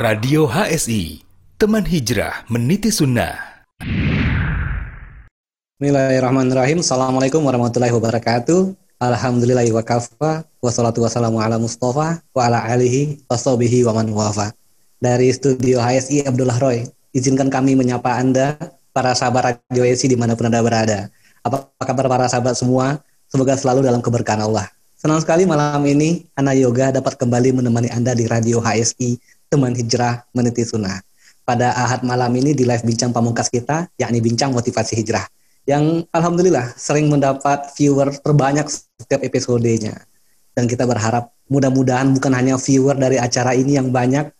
Radio HSI, teman hijrah meniti sunnah. Bismillahirrahmanirrahim. Assalamualaikum warahmatullahi wabarakatuh. Alhamdulillah wa kafa. Wassalatu wassalamu ala Mustafa wa ala alihi wa sahbihi wa man wafa. Dari studio HSI Abdullah Roy, izinkan kami menyapa Anda, para sahabat Radio HSI di mana pun Anda berada. Apa kabar para sahabat semua? Semoga selalu dalam keberkahan Allah. Senang sekali malam ini Ana Yoga dapat kembali menemani Anda di Radio HSI Teman Hijrah Meniti Sunnah. Pada ahad malam ini di live bincang pamungkas kita, yakni bincang motivasi hijrah. Yang Alhamdulillah sering mendapat viewer terbanyak setiap episodenya. Dan kita berharap mudah-mudahan bukan hanya viewer dari acara ini yang banyak.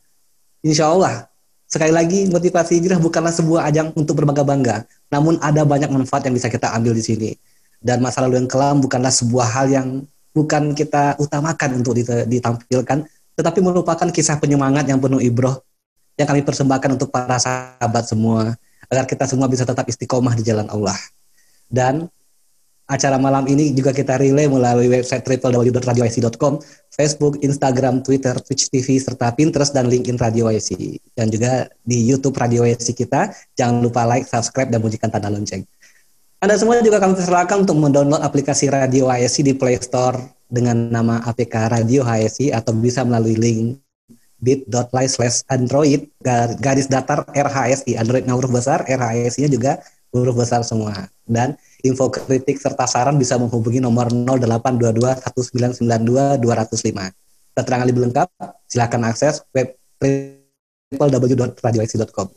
Insya Allah, sekali lagi motivasi hijrah bukanlah sebuah ajang untuk berbangga-bangga. Namun ada banyak manfaat yang bisa kita ambil di sini. Dan masa lalu yang kelam bukanlah sebuah hal yang bukan kita utamakan untuk ditampilkan, tetapi merupakan kisah penyemangat yang penuh ibroh yang kami persembahkan untuk para sahabat semua, agar kita semua bisa tetap istiqomah di jalan Allah. Dan acara malam ini juga kita relay melalui website www.radioic.com, Facebook, Instagram, Twitter, Twitch TV, serta Pinterest dan LinkedIn Radio IC. Dan juga di YouTube Radio IC kita. Jangan lupa like, subscribe, dan bunyikan tanda lonceng. Anda semua juga kami persilakan untuk mendownload aplikasi Radio HSI di Play Store dengan nama APK Radio HSI atau bisa melalui link bit.ly slash android garis datar RHSI Androidnya huruf besar RHSI-nya juga huruf besar semua. Dan info kritik serta saran bisa menghubungi nomor 0822 1992 205 keterangan lebih lengkap silakan akses web www.radioic.com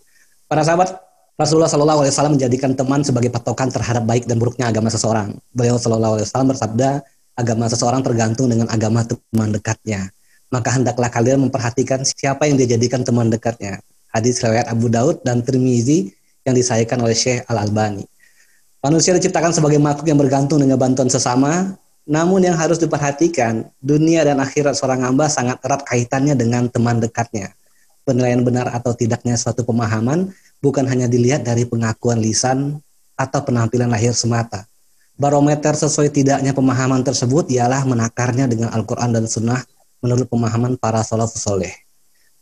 para sahabat Rasulullah Shallallahu Alaihi Wasallam menjadikan teman sebagai patokan terhadap baik dan buruknya agama seseorang. Beliau Shallallahu Alaihi Wasallam bersabda, agama seseorang tergantung dengan agama teman dekatnya. Maka hendaklah kalian memperhatikan siapa yang dijadikan teman dekatnya. Hadis riwayat Abu Daud dan Tirmizi yang disahkan oleh Syekh Al Albani. Manusia diciptakan sebagai makhluk yang bergantung dengan bantuan sesama, namun yang harus diperhatikan, dunia dan akhirat seorang hamba sangat erat kaitannya dengan teman dekatnya. Penilaian benar atau tidaknya suatu pemahaman bukan hanya dilihat dari pengakuan lisan atau penampilan lahir semata. Barometer sesuai tidaknya pemahaman tersebut ialah menakarnya dengan Al-Quran dan Sunnah menurut pemahaman para salafus soleh.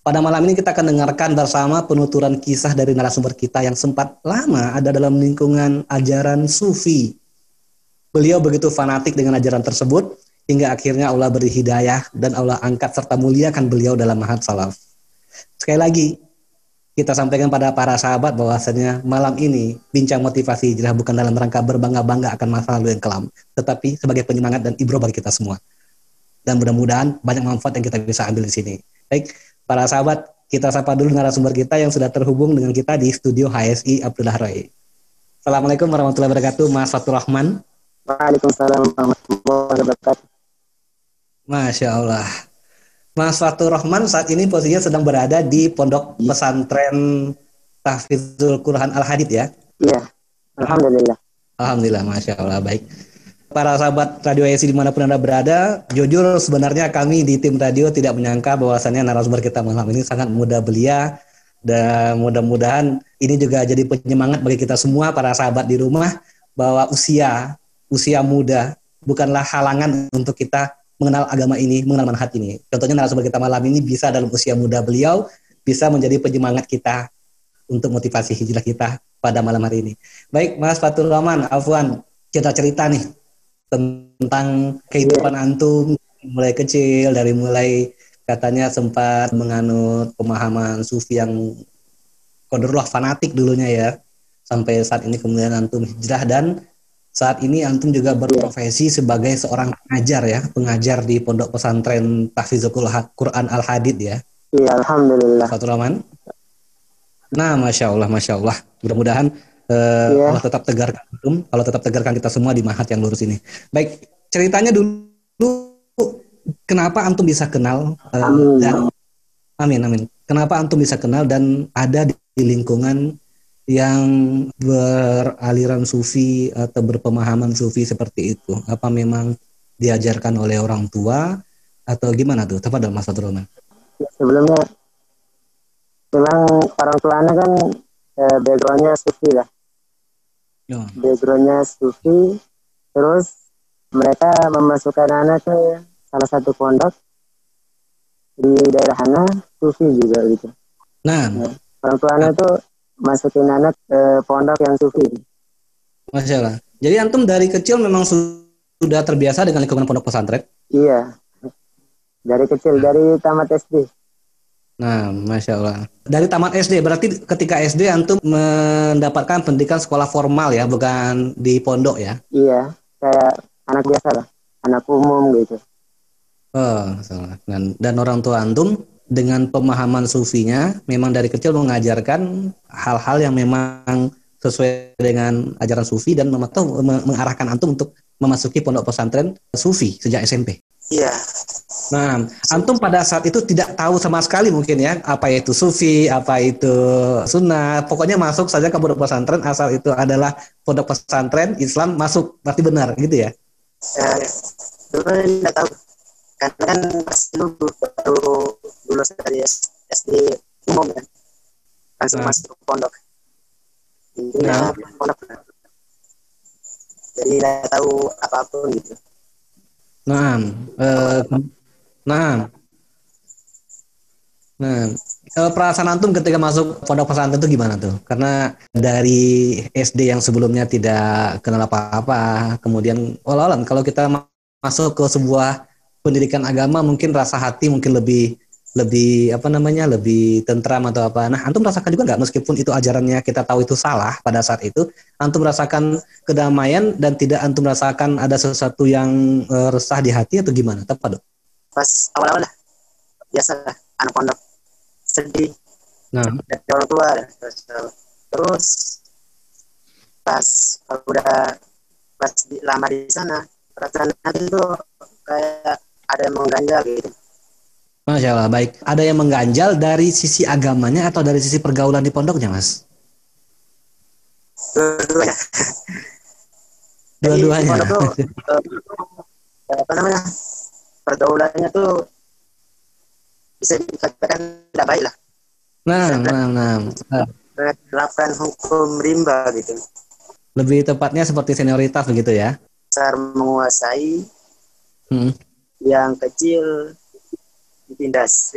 Pada malam ini kita akan dengarkan bersama penuturan kisah dari narasumber kita yang sempat lama ada dalam lingkungan ajaran sufi. Beliau begitu fanatik dengan ajaran tersebut hingga akhirnya Allah beri hidayah dan Allah angkat serta muliakan beliau dalam mahat salaf. Sekali lagi, kita sampaikan pada para sahabat bahwasanya malam ini bincang motivasi hijrah bukan dalam rangka berbangga-bangga akan masa lalu yang kelam, tetapi sebagai penyemangat dan ibro bagi kita semua. Dan mudah-mudahan banyak manfaat yang kita bisa ambil di sini. Baik, para sahabat, kita sapa dulu narasumber kita yang sudah terhubung dengan kita di studio HSI Abdullah Roy. Assalamualaikum warahmatullahi wabarakatuh, Mas Fatur Rahman. Waalaikumsalam warahmatullahi wabarakatuh. Masya Allah. Mas Fatur Rahman saat ini posisinya sedang berada di Pondok iya. Pesantren Tahfizul Quran Al Hadid ya? Iya. Alhamdulillah. Alhamdulillah, masya Allah baik. Para sahabat Radio ESI di mana pun anda berada, jujur sebenarnya kami di tim radio tidak menyangka bahwasannya narasumber kita malam ini sangat mudah belia dan mudah-mudahan ini juga jadi penyemangat bagi kita semua para sahabat di rumah bahwa usia usia muda bukanlah halangan untuk kita mengenal agama ini, mengenal manhaj ini. Contohnya narasumber kita malam ini bisa dalam usia muda beliau bisa menjadi penyemangat kita untuk motivasi hijrah kita pada malam hari ini. Baik, Mas Fatul Rahman, Afwan, kita cerita nih tentang kehidupan antum mulai kecil dari mulai katanya sempat menganut pemahaman sufi yang kodrullah fanatik dulunya ya sampai saat ini kemudian antum hijrah dan saat ini antum juga berprofesi sebagai seorang pengajar ya, pengajar di Pondok Pesantren Tahfizul Quran Al Hadid ya. Iya, alhamdulillah. Satu Rahman. Nah, masya Allah, masya Allah. Mudah-mudahan uh, ya. Allah tetap tegarkan antum, Allah tetap tegarkan kita semua di mahat yang lurus ini. Baik, ceritanya dulu kenapa antum bisa kenal uh, amin. dan amin amin. Kenapa antum bisa kenal dan ada di lingkungan yang beraliran sufi atau berpemahaman sufi seperti itu? Apa memang diajarkan oleh orang tua atau gimana tuh? Tepat Mas Rahman. Ya, sebelumnya memang orang tuanya kan eh, backgroundnya sufi lah. Ya. Backgroundnya sufi, terus mereka memasukkan anak ke salah satu pondok di daerah sana sufi juga gitu. Nah, orang tuanya itu masukin anak ke pondok yang sufi. Masya Allah. Jadi antum dari kecil memang sudah terbiasa dengan lingkungan pondok pesantren? Iya. Dari kecil, dari tamat SD. Nah, masya Allah. Dari tamat SD, berarti ketika SD antum mendapatkan pendidikan sekolah formal ya, bukan di pondok ya? Iya, kayak anak biasa lah, anak umum gitu. Oh, salah. Dan, dan orang tua antum dengan pemahaman sufinya, memang dari kecil mengajarkan hal-hal yang memang sesuai dengan ajaran sufi dan atau mengarahkan antum untuk memasuki pondok pesantren sufi sejak SMP. Iya. Nah, antum pada saat itu tidak tahu sama sekali mungkin ya apa itu sufi, apa itu sunnah. Pokoknya masuk saja ke pondok pesantren asal itu adalah pondok pesantren Islam masuk berarti benar gitu ya? Ya, dulu tidak tahu. Karena kan pas dulu baru lulus dari SD umum kan, langsung nah. masuk pondok. Intinya nah. pondok. Jadi tidak tahu apa pun gitu. Nah, eh, nah, nah, perasaan antum ketika masuk pondok pesantren itu gimana tuh? Karena dari SD yang sebelumnya tidak kenal apa-apa, kemudian walau kalau kita masuk ke sebuah pendidikan agama mungkin rasa hati mungkin lebih lebih apa namanya lebih tentram atau apa. Nah, antum merasakan juga nggak meskipun itu ajarannya kita tahu itu salah pada saat itu, antum merasakan kedamaian dan tidak antum merasakan ada sesuatu yang uh, resah di hati atau gimana? Tepat dong. Pas awal-awal lah, biasa lah, anak pondok sedih. Nah, dari orang tua terus pas kalau udah pas di, lama di sana perasaan itu kayak ada yang mengganjal gitu Masya Allah, baik. Ada yang mengganjal dari sisi agamanya atau dari sisi pergaulan di pondoknya, Mas? Dua-duanya. Dua-duanya. Eh, apa namanya? Pergaulannya tuh bisa dikatakan tidak baik lah. Nah, nah, nah. Menerapkan hukum rimba gitu. Lebih tepatnya seperti senioritas begitu ya? Besar menguasai, hmm. Yang kecil ditindas.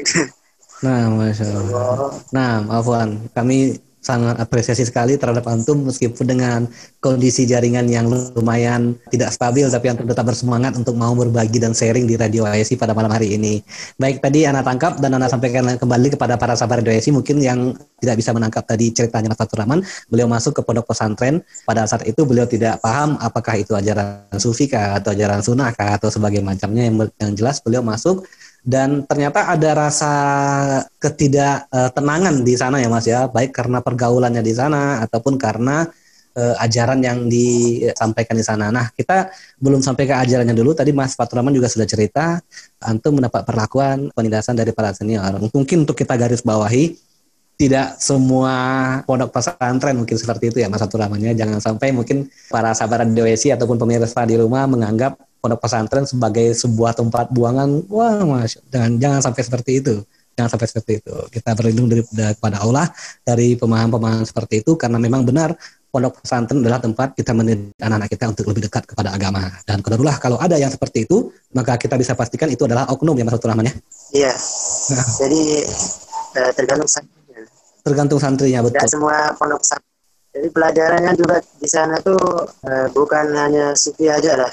Nah, masya Allah. Nah, Afwan, kami sangat apresiasi sekali terhadap antum meskipun dengan kondisi jaringan yang lumayan tidak stabil tapi antum tetap bersemangat untuk mau berbagi dan sharing di Radio ASI pada malam hari ini. Baik tadi anak tangkap dan anak sampaikan kembali kepada para sahabat Radio ASI mungkin yang tidak bisa menangkap tadi ceritanya Mas Fatur Rahman, beliau masuk ke pondok pesantren pada saat itu beliau tidak paham apakah itu ajaran sufi kah atau ajaran sunnah kah atau sebagai macamnya yang, yang jelas beliau masuk dan ternyata ada rasa ketidaktenangan di sana ya Mas ya, baik karena pergaulannya di sana ataupun karena uh, ajaran yang disampaikan di sana. Nah, kita belum sampai ke ajarannya dulu. Tadi Mas Fatur Rahman juga sudah cerita, antum mendapat perlakuan penindasan dari para senior. Mungkin untuk kita garis bawahi, tidak semua pondok pesantren mungkin seperti itu ya Mas Fatur Rahman ya. Jangan sampai mungkin para sahabat DWC ataupun pemirsa di rumah menganggap pondok pesantren sebagai sebuah tempat buangan. Wah mas jangan jangan sampai seperti itu. Jangan sampai seperti itu. Kita berlindung dari kepada Allah dari pemahaman-pemahaman seperti itu karena memang benar pondok pesantren adalah tempat kita mendidik anak-anak kita untuk lebih dekat kepada agama. Dan kedarulah kalau ada yang seperti itu maka kita bisa pastikan itu adalah oknum ya Mas Rahman ya. Iya nah. jadi uh, tergantung santrinya. Tergantung santrinya betul. tidak semua pondok pesantren. Jadi pelajarannya juga di sana tuh uh, bukan hanya sufi aja lah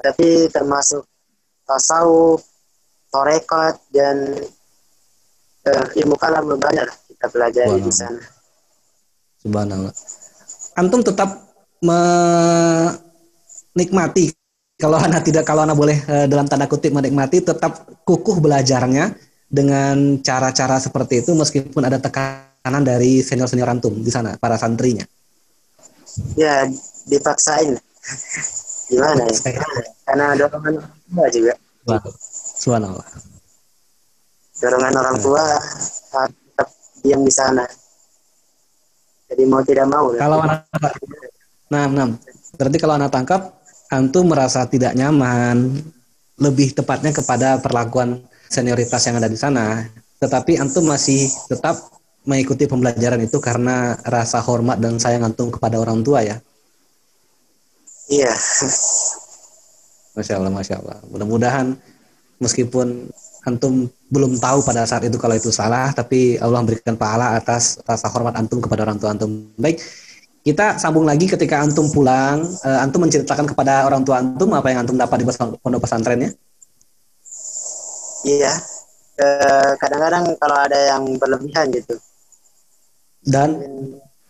tapi termasuk tasawuf, torekat dan uh, ilmu kalam banyak kita pelajari di sana. Subhanallah. Antum tetap menikmati kalau anak tidak kalau anak boleh uh, dalam tanda kutip menikmati tetap kukuh belajarnya dengan cara-cara seperti itu meskipun ada tekanan dari senior-senior antum di sana para santrinya. Ya, dipaksain gimana ya? Karena dorongan orang tua juga. Subhanallah. Dorongan orang tua harus tetap diam di sana. Jadi mau tidak mau kalau anak nah, nah berarti kalau anak tangkap antum merasa tidak nyaman. Lebih tepatnya kepada perlakuan senioritas yang ada di sana. Tetapi antum masih tetap mengikuti pembelajaran itu karena rasa hormat dan sayang antum kepada orang tua ya Iya. Masya Allah, Masya Allah. Mudah-mudahan meskipun antum belum tahu pada saat itu kalau itu salah, tapi Allah memberikan pahala atas rasa hormat antum kepada orang tua antum. Baik, kita sambung lagi ketika antum pulang, uh, antum menceritakan kepada orang tua antum apa yang antum dapat di pondok pesantrennya? Iya, kadang-kadang kalau ada yang berlebihan gitu. Dan,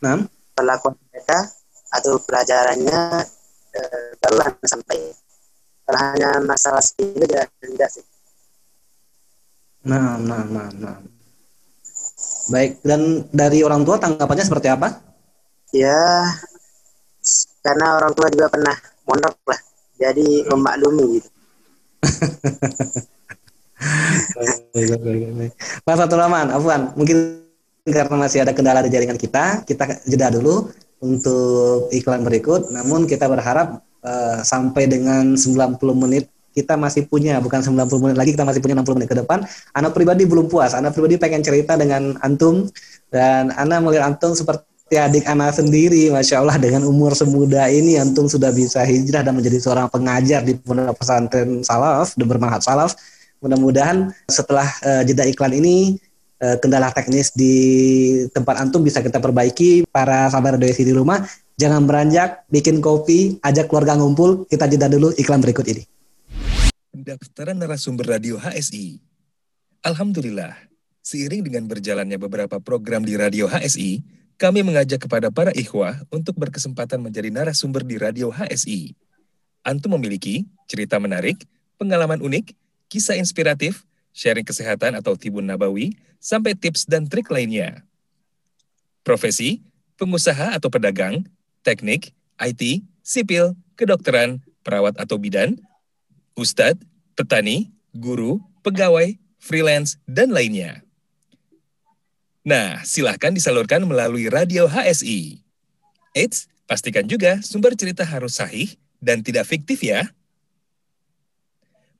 nah? perlakuan mereka atau pelajarannya uh, sampai kalau hanya masalah sepuluh ya tidak sih Nah, nah, nah, nah. Baik, dan dari orang tua tanggapannya seperti apa? Ya, karena orang tua juga pernah mondok lah, jadi memaklumi gitu. Pak Fatul Rahman, Afwan, mungkin karena masih ada kendala di jaringan kita, kita jeda dulu untuk iklan berikut. Namun kita berharap uh, sampai dengan 90 menit kita masih punya bukan 90 menit lagi kita masih punya 60 menit ke depan. Anak pribadi belum puas. Anak pribadi pengen cerita dengan antum dan Ana melihat antum seperti adik anak sendiri, masya Allah dengan umur semuda ini antum sudah bisa hijrah dan menjadi seorang pengajar di pondok pesantren salaf, di bermanhat salaf. Mudah-mudahan setelah uh, jeda iklan ini uh, kendala teknis di tempat antum bisa kita perbaiki. Para sahabat radio di rumah jangan beranjak, bikin kopi, ajak keluarga ngumpul. Kita jeda dulu iklan berikut ini pendaftaran narasumber radio HSI. Alhamdulillah, seiring dengan berjalannya beberapa program di radio HSI, kami mengajak kepada para ikhwah untuk berkesempatan menjadi narasumber di radio HSI. Antum memiliki cerita menarik, pengalaman unik, kisah inspiratif, sharing kesehatan atau tibun nabawi, sampai tips dan trik lainnya. Profesi, pengusaha atau pedagang, teknik, IT, sipil, kedokteran, perawat atau bidan, ustadz, petani, guru, pegawai, freelance, dan lainnya. Nah, silahkan disalurkan melalui radio HSI. Eits, pastikan juga sumber cerita harus sahih dan tidak fiktif ya.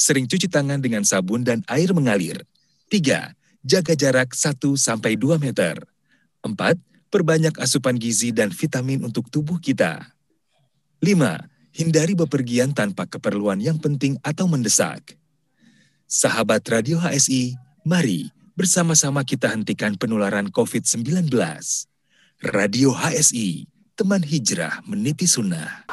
sering cuci tangan dengan sabun dan air mengalir. Tiga, jaga jarak 1-2 meter. Empat, perbanyak asupan gizi dan vitamin untuk tubuh kita. Lima, hindari bepergian tanpa keperluan yang penting atau mendesak. Sahabat Radio HSI, mari bersama-sama kita hentikan penularan COVID-19. Radio HSI, teman hijrah meniti sunnah.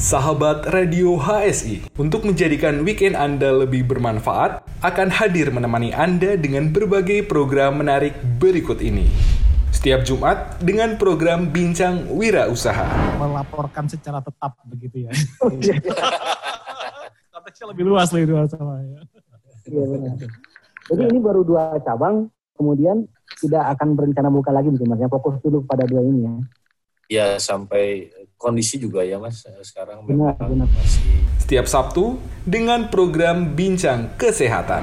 Sahabat Radio HSI, untuk menjadikan weekend Anda lebih bermanfaat, akan hadir menemani Anda dengan berbagai program menarik berikut ini. Setiap Jumat dengan program Bincang Wira Usaha. Melaporkan secara tetap begitu ya. Oh, iya. Konteksnya lebih luas lebih luas sama ya. Iya benar. Jadi ini baru dua cabang, kemudian tidak akan berencana buka lagi mungkin mas. Fokus dulu pada dua ini ya. Ya sampai kondisi juga ya mas sekarang benar, benar. masih. Setiap Sabtu dengan program Bincang Kesehatan.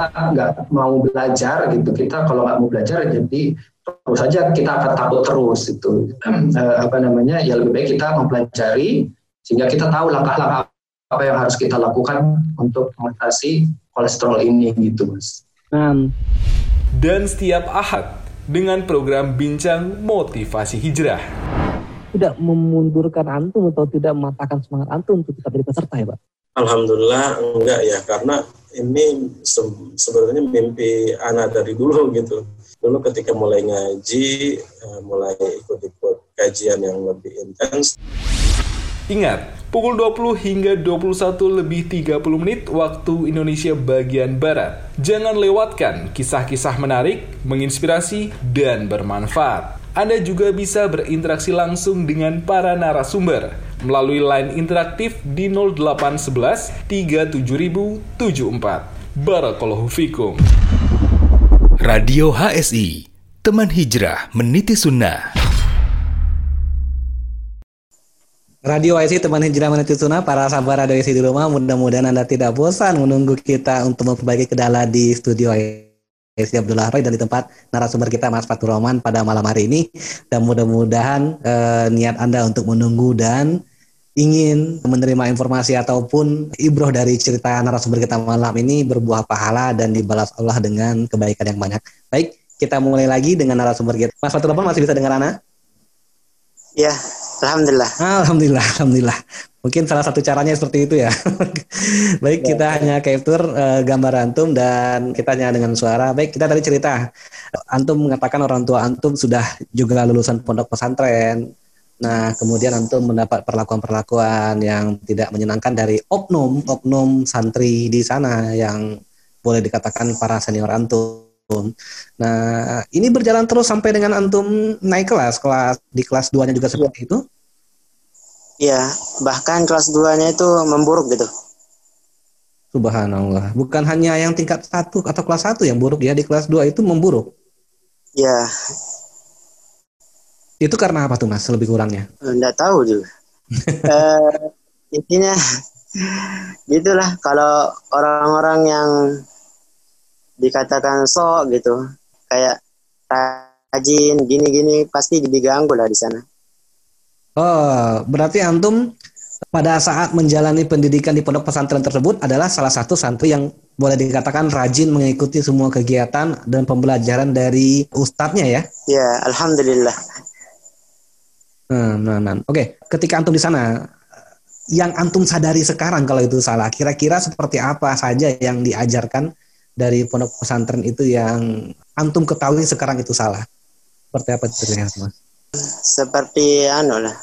Nggak mau belajar gitu, kita kalau nggak mau belajar jadi terus saja kita akan takut terus itu uh, apa namanya ya lebih baik kita mempelajari sehingga kita tahu langkah-langkah apa yang harus kita lakukan untuk mengatasi kolesterol ini gitu mas. Um. Dan setiap ahad dengan program bincang motivasi hijrah. Tidak memundurkan antum atau tidak mematahkan semangat antum untuk tetap jadi peserta ya pak? Alhamdulillah enggak ya karena ini se sebenarnya mimpi anak dari dulu gitu dulu ketika mulai ngaji, uh, mulai ikut-ikut kajian yang lebih intens. Ingat, pukul 20 hingga 21 lebih 30 menit waktu Indonesia bagian Barat. Jangan lewatkan kisah-kisah menarik, menginspirasi, dan bermanfaat. Anda juga bisa berinteraksi langsung dengan para narasumber melalui line interaktif di 0811 37074. Barakallahu fikum. Radio HSI, teman hijrah meniti sunnah. Radio IC teman hijrah meniti sunnah para sahabat Radio IC di rumah mudah-mudahan Anda tidak bosan menunggu kita untuk memperbaiki kendala di studio IC Abdullah Roy dari tempat narasumber kita Mas Fatur Rahman pada malam hari ini dan mudah-mudahan eh, niat Anda untuk menunggu dan ingin menerima informasi ataupun ibroh dari cerita narasumber kita malam ini berbuah pahala dan dibalas Allah dengan kebaikan yang banyak. Baik, kita mulai lagi dengan narasumber kita. Mas Fatur Rahman masih bisa dengar Ana? Ya, Alhamdulillah. Alhamdulillah, alhamdulillah. Mungkin salah satu caranya seperti itu ya. Baik, kita hanya capture uh, gambar antum dan kita hanya dengan suara. Baik, kita tadi cerita. Antum mengatakan orang tua antum sudah juga lulusan pondok pesantren. Nah, kemudian antum mendapat perlakuan-perlakuan yang tidak menyenangkan dari oknum-oknum santri di sana yang boleh dikatakan para senior antum. Nah, ini berjalan terus sampai dengan antum naik kelas, kelas di kelas 2-nya juga seperti itu? Iya, bahkan kelas 2-nya itu memburuk gitu. Subhanallah. Bukan hanya yang tingkat satu atau kelas satu yang buruk ya, di kelas 2 itu memburuk. Iya. Itu karena apa tuh Mas, lebih kurangnya? Enggak tahu juga. eh, intinya gitulah kalau orang-orang yang dikatakan sok gitu kayak rajin gini-gini pasti diganggu lah di sana. Oh, berarti antum pada saat menjalani pendidikan di pondok pesantren tersebut adalah salah satu santri yang boleh dikatakan rajin mengikuti semua kegiatan dan pembelajaran dari ustadznya ya? Ya, alhamdulillah. Nah, nah, nah. Oke, ketika antum di sana, yang antum sadari sekarang kalau itu salah, kira-kira seperti apa saja yang diajarkan dari pondok pesantren itu yang antum ketahui sekarang itu salah? Seperti apa itu Mas? Seperti anu lah.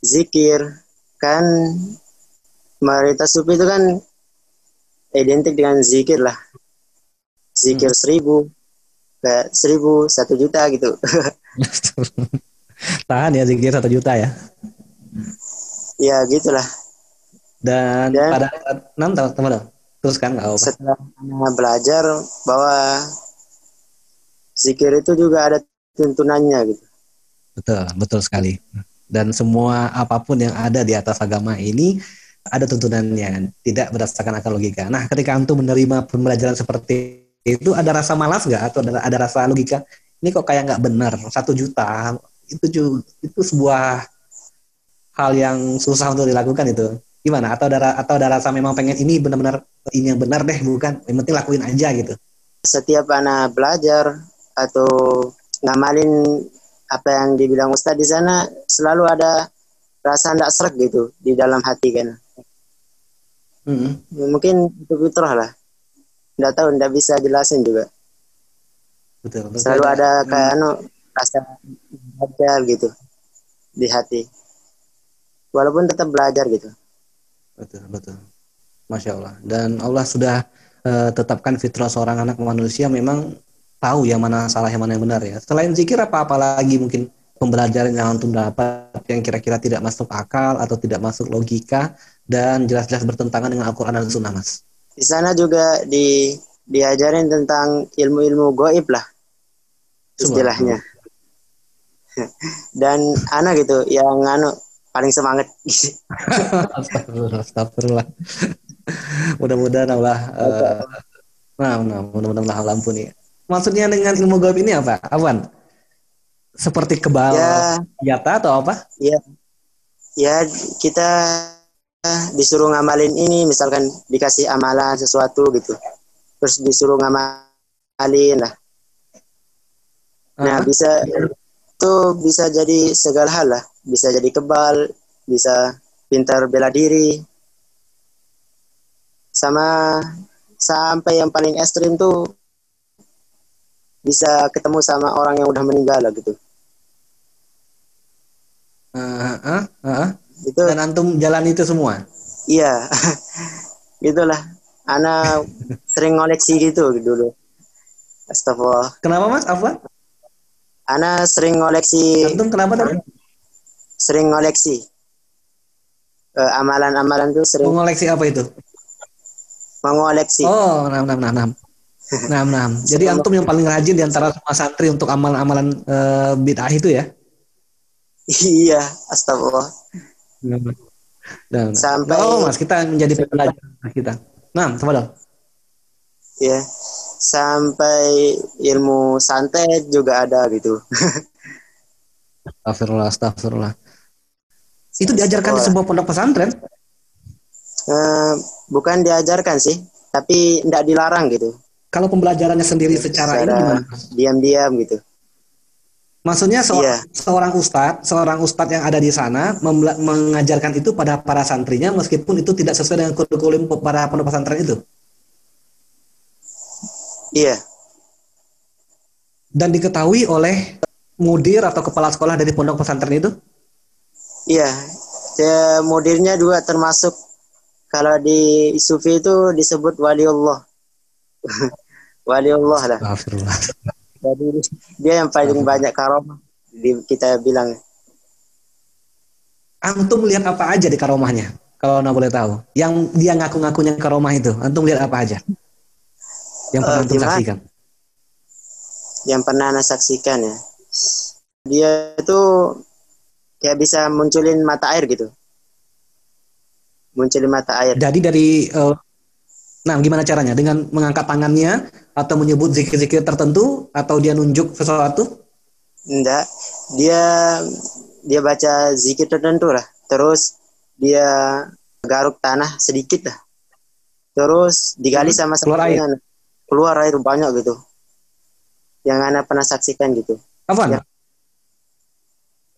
Zikir kan mayoritas sufi itu kan identik dengan zikir lah. Zikir hmm. seribu, kayak seribu, satu juta gitu. Tahan ya zikir satu juta ya? Ya gitulah. Dan, Dan pada enam tahun teman terus kan nggak apa setelah belajar bahwa zikir itu juga ada tuntunannya gitu betul betul sekali. Dan semua apa pun yang ada di atas agama ini ada tuntunannya tidak berdasarkan akal logika. Nah ketika antum menerima pembelajaran seperti itu ada rasa malas nggak? Atau ada, ada rasa logika ini kok kayak nggak benar? Satu juta? Itu juga itu sebuah hal yang susah untuk dilakukan itu. Gimana? Atau ada atau ada rasa memang pengen ini benar-benar ini yang benar deh bukan? Yang penting lakuin aja gitu. Setiap anak belajar atau ngamalin apa yang dibilang Ustadz di sana selalu ada rasa tidak serak gitu di dalam hati kan. Mm-hmm. mungkin itu fitrah lah. Tidak tahu tidak bisa jelasin juga. Betul, betul. Selalu ada kayak anu rasa belajar gitu di hati. Walaupun tetap belajar gitu. Betul betul. Masya Allah. Dan Allah sudah uh, tetapkan fitrah seorang anak manusia memang tahu yang mana salah yang mana yang benar ya selain zikir apa apa lagi mungkin pembelajaran yang antum dapat yang kira-kira tidak masuk akal atau tidak masuk logika dan jelas-jelas bertentangan dengan Al-Quran dan Sunnah mas di sana juga di diajarin tentang ilmu-ilmu goib lah istilahnya dan anak gitu yang anu paling semangat. astagfirullah, astagfirullah. mudah-mudahan Allah uh, nah, nah mudah-mudahan Allah ampuni. Maksudnya dengan ilmu gaib ini apa? Awan? Seperti kebal ya, nyata atau apa? Ya. Ya, kita disuruh ngamalin ini misalkan dikasih amalan sesuatu gitu. Terus disuruh ngamalin lah. Nah, uh -huh. bisa itu bisa jadi segala hal lah bisa jadi kebal bisa pintar bela diri sama sampai yang paling ekstrim tuh bisa ketemu sama orang yang udah meninggal lah gitu. Uh, uh, uh. itu dan antum jalan itu semua? Iya. Gitulah Ana sering ngoleksi gitu dulu. Astagfirullah. Kenapa mas? Apa? Ana sering ngoleksi antum kenapa tadi sering ngoleksi. Uh, amalan-amalan tuh sering mengoleksi apa itu? Mengoleksi. Oh enam enam enam enam enam jadi antum yang paling rajin di antara semua santri untuk amalan-amalan uh, bid'ah itu ya? Iya astagfirullah. Nah, nah. sampai oh mas. Kita menjadi pelajar kita. Nah coba dong. Ya sampai ilmu santet juga ada gitu. Astagfirullah, astagfirullah. Itu diajarkan di sebuah pondok pesantren? Uh, bukan diajarkan sih, tapi tidak dilarang gitu. Kalau pembelajarannya sendiri secara, secara ini gimana? Diam-diam gitu. Maksudnya iya. seorang ustadz, seorang ustadz yang ada di sana mengajarkan itu pada para santrinya meskipun itu tidak sesuai dengan kurikulum para pondok pesantren itu. Iya. Dan diketahui oleh mudir atau kepala sekolah dari pondok pesantren itu? Iya, ya, mudirnya juga termasuk kalau di sufi itu disebut waliullah. Waliullah lah. Jadi dia yang paling banyak karomah di kita bilang. Antum lihat apa aja di karomahnya? Kalau anda boleh tahu. Yang dia ngaku-ngakunya karomah itu, antum lihat apa aja? Yang pernah uh, antum saksikan? Yang pernah anda saksikan ya. Dia itu kayak bisa munculin mata air gitu munculin mata air jadi dari uh, nah gimana caranya? Dengan mengangkat tangannya atau menyebut zikir-zikir tertentu atau dia nunjuk sesuatu? Enggak. Dia dia baca zikir tertentu lah. Terus dia garuk tanah sedikit lah. Terus digali hmm, sama keluar air. keluar air banyak gitu. Yang anak pernah saksikan gitu. Apa ya.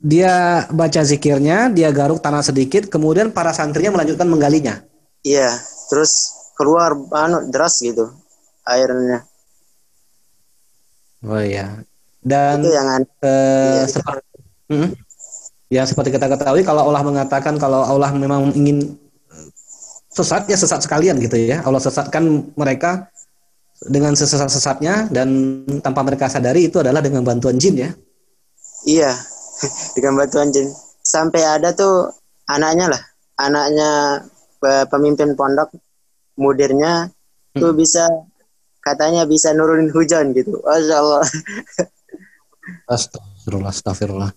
Dia baca zikirnya, dia garuk tanah sedikit, kemudian para santrinya melanjutkan menggalinya. Iya, terus keluar anu deras gitu airnya. Oh iya. Dan itu yang uh, iya, seperti hmm, ya seperti kita ketahui kalau Allah mengatakan kalau Allah memang ingin eh, sesat ya sesat sekalian gitu ya. Allah sesatkan mereka dengan sesat-sesatnya dan tanpa mereka sadari itu adalah dengan bantuan jin ya. Iya, dengan bantuan jin sampai ada tuh anaknya lah anaknya pemimpin pondok mudirnya hmm. tuh bisa katanya bisa nurunin hujan gitu. Masya Allah Astagfirullah Astagfirullah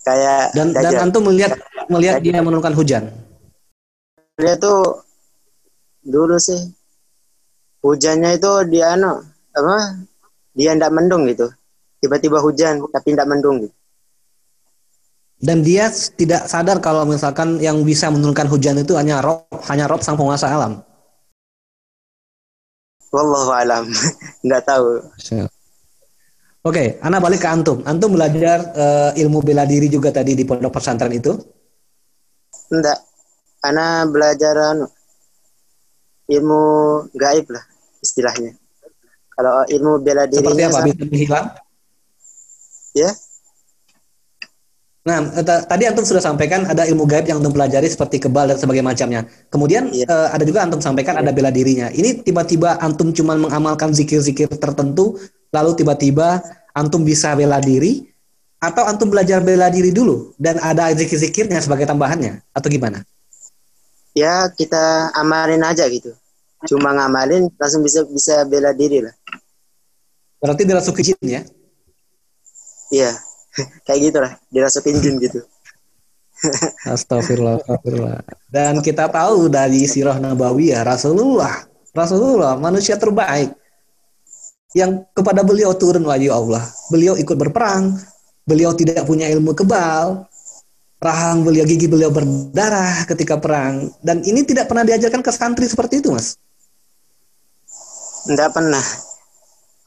kayak dan dan antum melihat melihat dia menurunkan hujan? Dia tuh dulu sih hujannya itu dia ano apa dia ndak mendung gitu. Tiba-tiba hujan tapi ndak mendung gitu. Dan dia tidak sadar kalau misalkan yang bisa menurunkan hujan itu hanya Rob, hanya Rob sang penguasa alam. Wallahu alam, nggak tahu. Oke, okay, Ana balik ke antum. Antum belajar uh, ilmu bela diri juga tadi di pondok pesantren itu? Enggak, Ana belajar anu, ilmu gaib lah istilahnya. Kalau ilmu bela diri seperti apa? Bisa menghilang? Ya, Nah, tadi antum sudah sampaikan ada ilmu gaib yang antum pelajari seperti kebal dan sebagainya macamnya. Kemudian yeah. uh, ada juga antum sampaikan yeah. ada bela dirinya. Ini tiba-tiba antum cuma mengamalkan zikir-zikir tertentu, lalu tiba-tiba antum bisa bela diri, atau antum belajar bela diri dulu dan ada zikir-zikirnya sebagai tambahannya, atau gimana? Ya kita amalin aja gitu. Cuma ngamalin langsung bisa bisa bela diri lah. Berarti dirasuki jin ya? Iya kayak gitu lah dirasukin jin gitu Astagfirullah, astagfirullah. Dan kita tahu dari sirah Nabawiyah Rasulullah, Rasulullah manusia terbaik yang kepada beliau turun wahyu Allah. Beliau ikut berperang, beliau tidak punya ilmu kebal, rahang beliau gigi beliau berdarah ketika perang dan ini tidak pernah diajarkan ke santri seperti itu, Mas. Tidak pernah.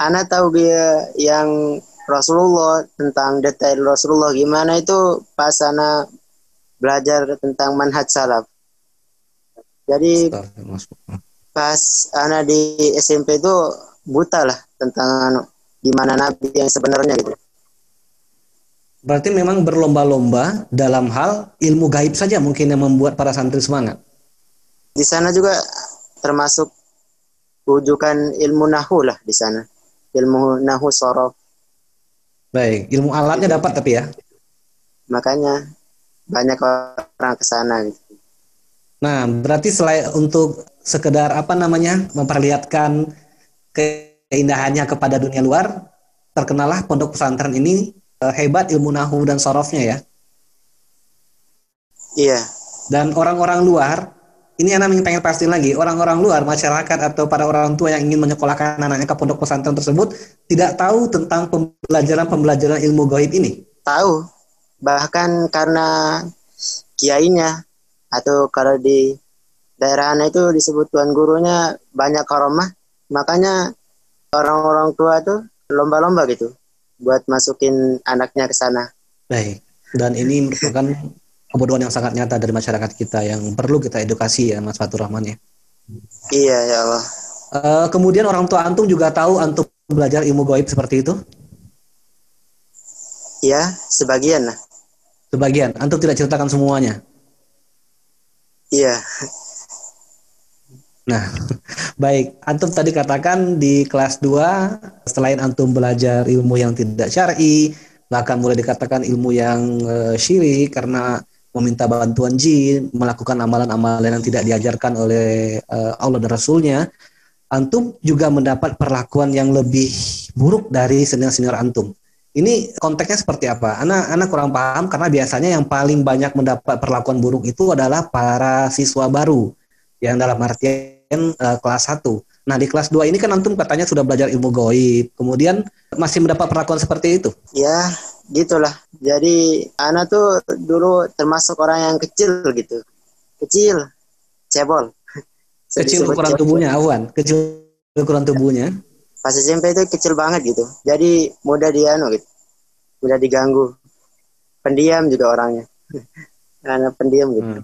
Anak tahu dia yang Rasulullah tentang detail Rasulullah gimana itu pas ana belajar tentang manhaj salaf. Jadi pas ana di SMP itu buta lah tentang anu, gimana nabi yang sebenarnya gitu. Berarti memang berlomba-lomba dalam hal ilmu gaib saja mungkin yang membuat para santri semangat. Di sana juga termasuk rujukan ilmu nahu lah di sana. Ilmu nahu sorof. Baik, ilmu alatnya dapat tapi ya. Makanya banyak orang ke sana gitu. Nah, berarti selain untuk sekedar apa namanya memperlihatkan keindahannya kepada dunia luar, terkenalah pondok pesantren ini uh, hebat ilmu nahu dan sorofnya ya. Iya. Dan orang-orang luar, ini anak pengen pastiin lagi, orang-orang luar, masyarakat atau para orang tua yang ingin menyekolahkan anaknya ke pondok pesantren tersebut tidak tahu tentang pembelajaran-pembelajaran ilmu gaib ini. Tahu, bahkan karena kiainya atau kalau di daerah itu disebut tuan gurunya banyak karomah makanya orang-orang tua tuh lomba-lomba gitu buat masukin anaknya ke sana. Baik. Dan ini merupakan kebodohan yang sangat nyata dari masyarakat kita yang perlu kita edukasi ya Mas Fatur Rahman ya. Iya ya Allah. Uh, kemudian orang tua antum juga tahu antum belajar ilmu gaib seperti itu? Iya, sebagian lah. Sebagian. Antum tidak ceritakan semuanya. Iya. Nah, baik. Antum tadi katakan di kelas 2 selain antum belajar ilmu yang tidak syar'i, bahkan mulai dikatakan ilmu yang uh, syirik karena meminta bantuan jin, melakukan amalan-amalan yang tidak diajarkan oleh uh, Allah dan Rasulnya, antum juga mendapat perlakuan yang lebih buruk dari senior-senior antum. Ini konteksnya seperti apa? Anak anak kurang paham karena biasanya yang paling banyak mendapat perlakuan buruk itu adalah para siswa baru yang dalam artian uh, kelas 1. Nah, di kelas 2 ini kan antum katanya sudah belajar ilmu goib, kemudian masih mendapat perlakuan seperti itu. Ya, gitulah. Jadi anak tuh dulu termasuk orang yang kecil gitu. Kecil, cebol. Kecil ukuran tubuhnya, Awan. Kecil ukuran tubuhnya pas SMP itu kecil banget gitu jadi mudah dianu gitu mudah diganggu pendiam juga orangnya karena pendiam gitu hmm.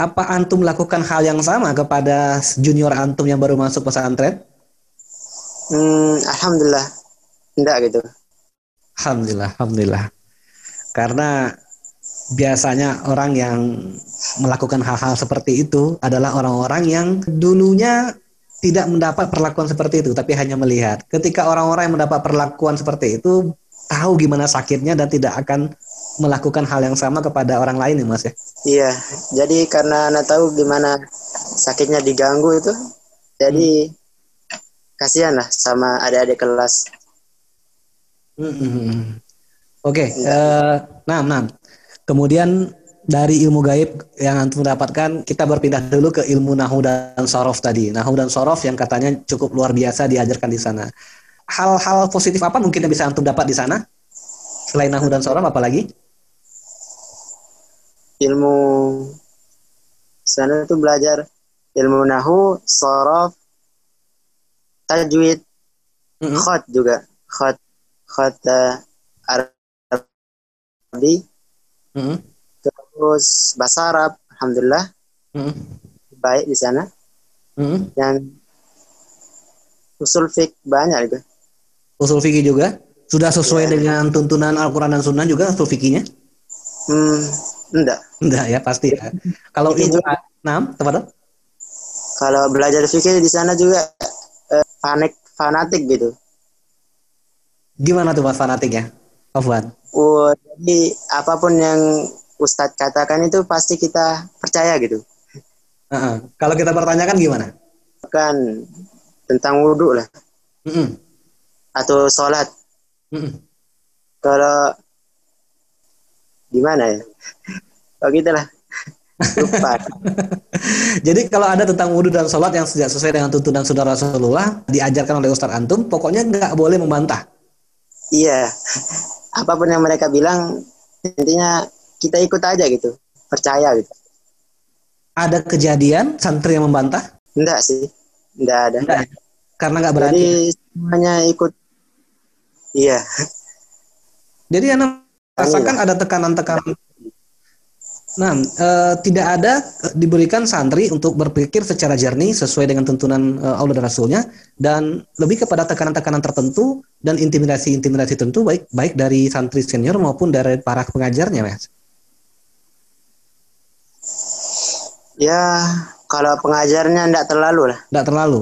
Apa antum melakukan hal yang sama kepada junior antum yang baru masuk pesantren? Hmm, alhamdulillah. Enggak gitu. Alhamdulillah alhamdulillah. Karena biasanya orang yang melakukan hal-hal seperti itu adalah orang-orang yang dulunya tidak mendapat perlakuan seperti itu, tapi hanya melihat. Ketika orang-orang yang mendapat perlakuan seperti itu tahu gimana sakitnya dan tidak akan melakukan hal yang sama kepada orang lain ya mas ya. Iya, jadi karena anak tahu gimana sakitnya diganggu itu, jadi hmm. kasihan lah sama adik-adik kelas. Hmm. hmm, hmm. Oke, okay. uh, eh, nah, nah. Kemudian dari ilmu gaib yang antum dapatkan, kita berpindah dulu ke ilmu nahu dan sorof tadi. Nahu dan sorof yang katanya cukup luar biasa diajarkan di sana. Hal-hal positif apa mungkin yang bisa antum dapat di sana? Selain nahu dan sorof, apa lagi? Ilmu sana itu belajar ilmu nahu, sorof, tajwid, mm -hmm. khot juga, khot, khot uh, Arabi, mm -hmm terus bahasa Arab alhamdulillah. Hmm. baik di sana. Hmm. dan usul fik banyak itu usul fikih juga? Sudah sesuai ya. dengan tuntunan Al-Quran dan Sunnah juga usul fikihnya hmm, enggak enggak ya pasti ya kalau ilmu enam tepat kalau belajar fikih di sana juga eh, fanatik fanatik gitu gimana tuh mas fanatik ya Afwan Oh, jadi apa pun yang Ustadz katakan itu pasti kita percaya gitu. Uh -uh. Kalau kita pertanyakan gimana? Kan tentang wudhu lah. Mm -mm. Atau sholat. Mm -mm. Kalau gimana ya? Oh lah. Lupa. Jadi kalau ada tentang wudhu dan sholat yang tidak sesuai dengan tuntunan saudara Rasulullah diajarkan oleh Ustadz Antum, pokoknya nggak boleh membantah. Iya, apa pun yang mereka bilang intinya kita ikut aja gitu percaya gitu ada kejadian santri yang membantah enggak sih enggak ada enggak. Ya? karena enggak berani jadi semuanya ikut iya jadi anak rasakan ada tekanan-tekanan Nah, e, tidak ada diberikan santri untuk berpikir secara jernih sesuai dengan tuntunan e, Allah dan Rasulnya dan lebih kepada tekanan-tekanan tertentu dan intimidasi-intimidasi tentu baik baik dari santri senior maupun dari para pengajarnya, Mas. Ya, kalau pengajarnya tidak terlalu lah. Tidak terlalu.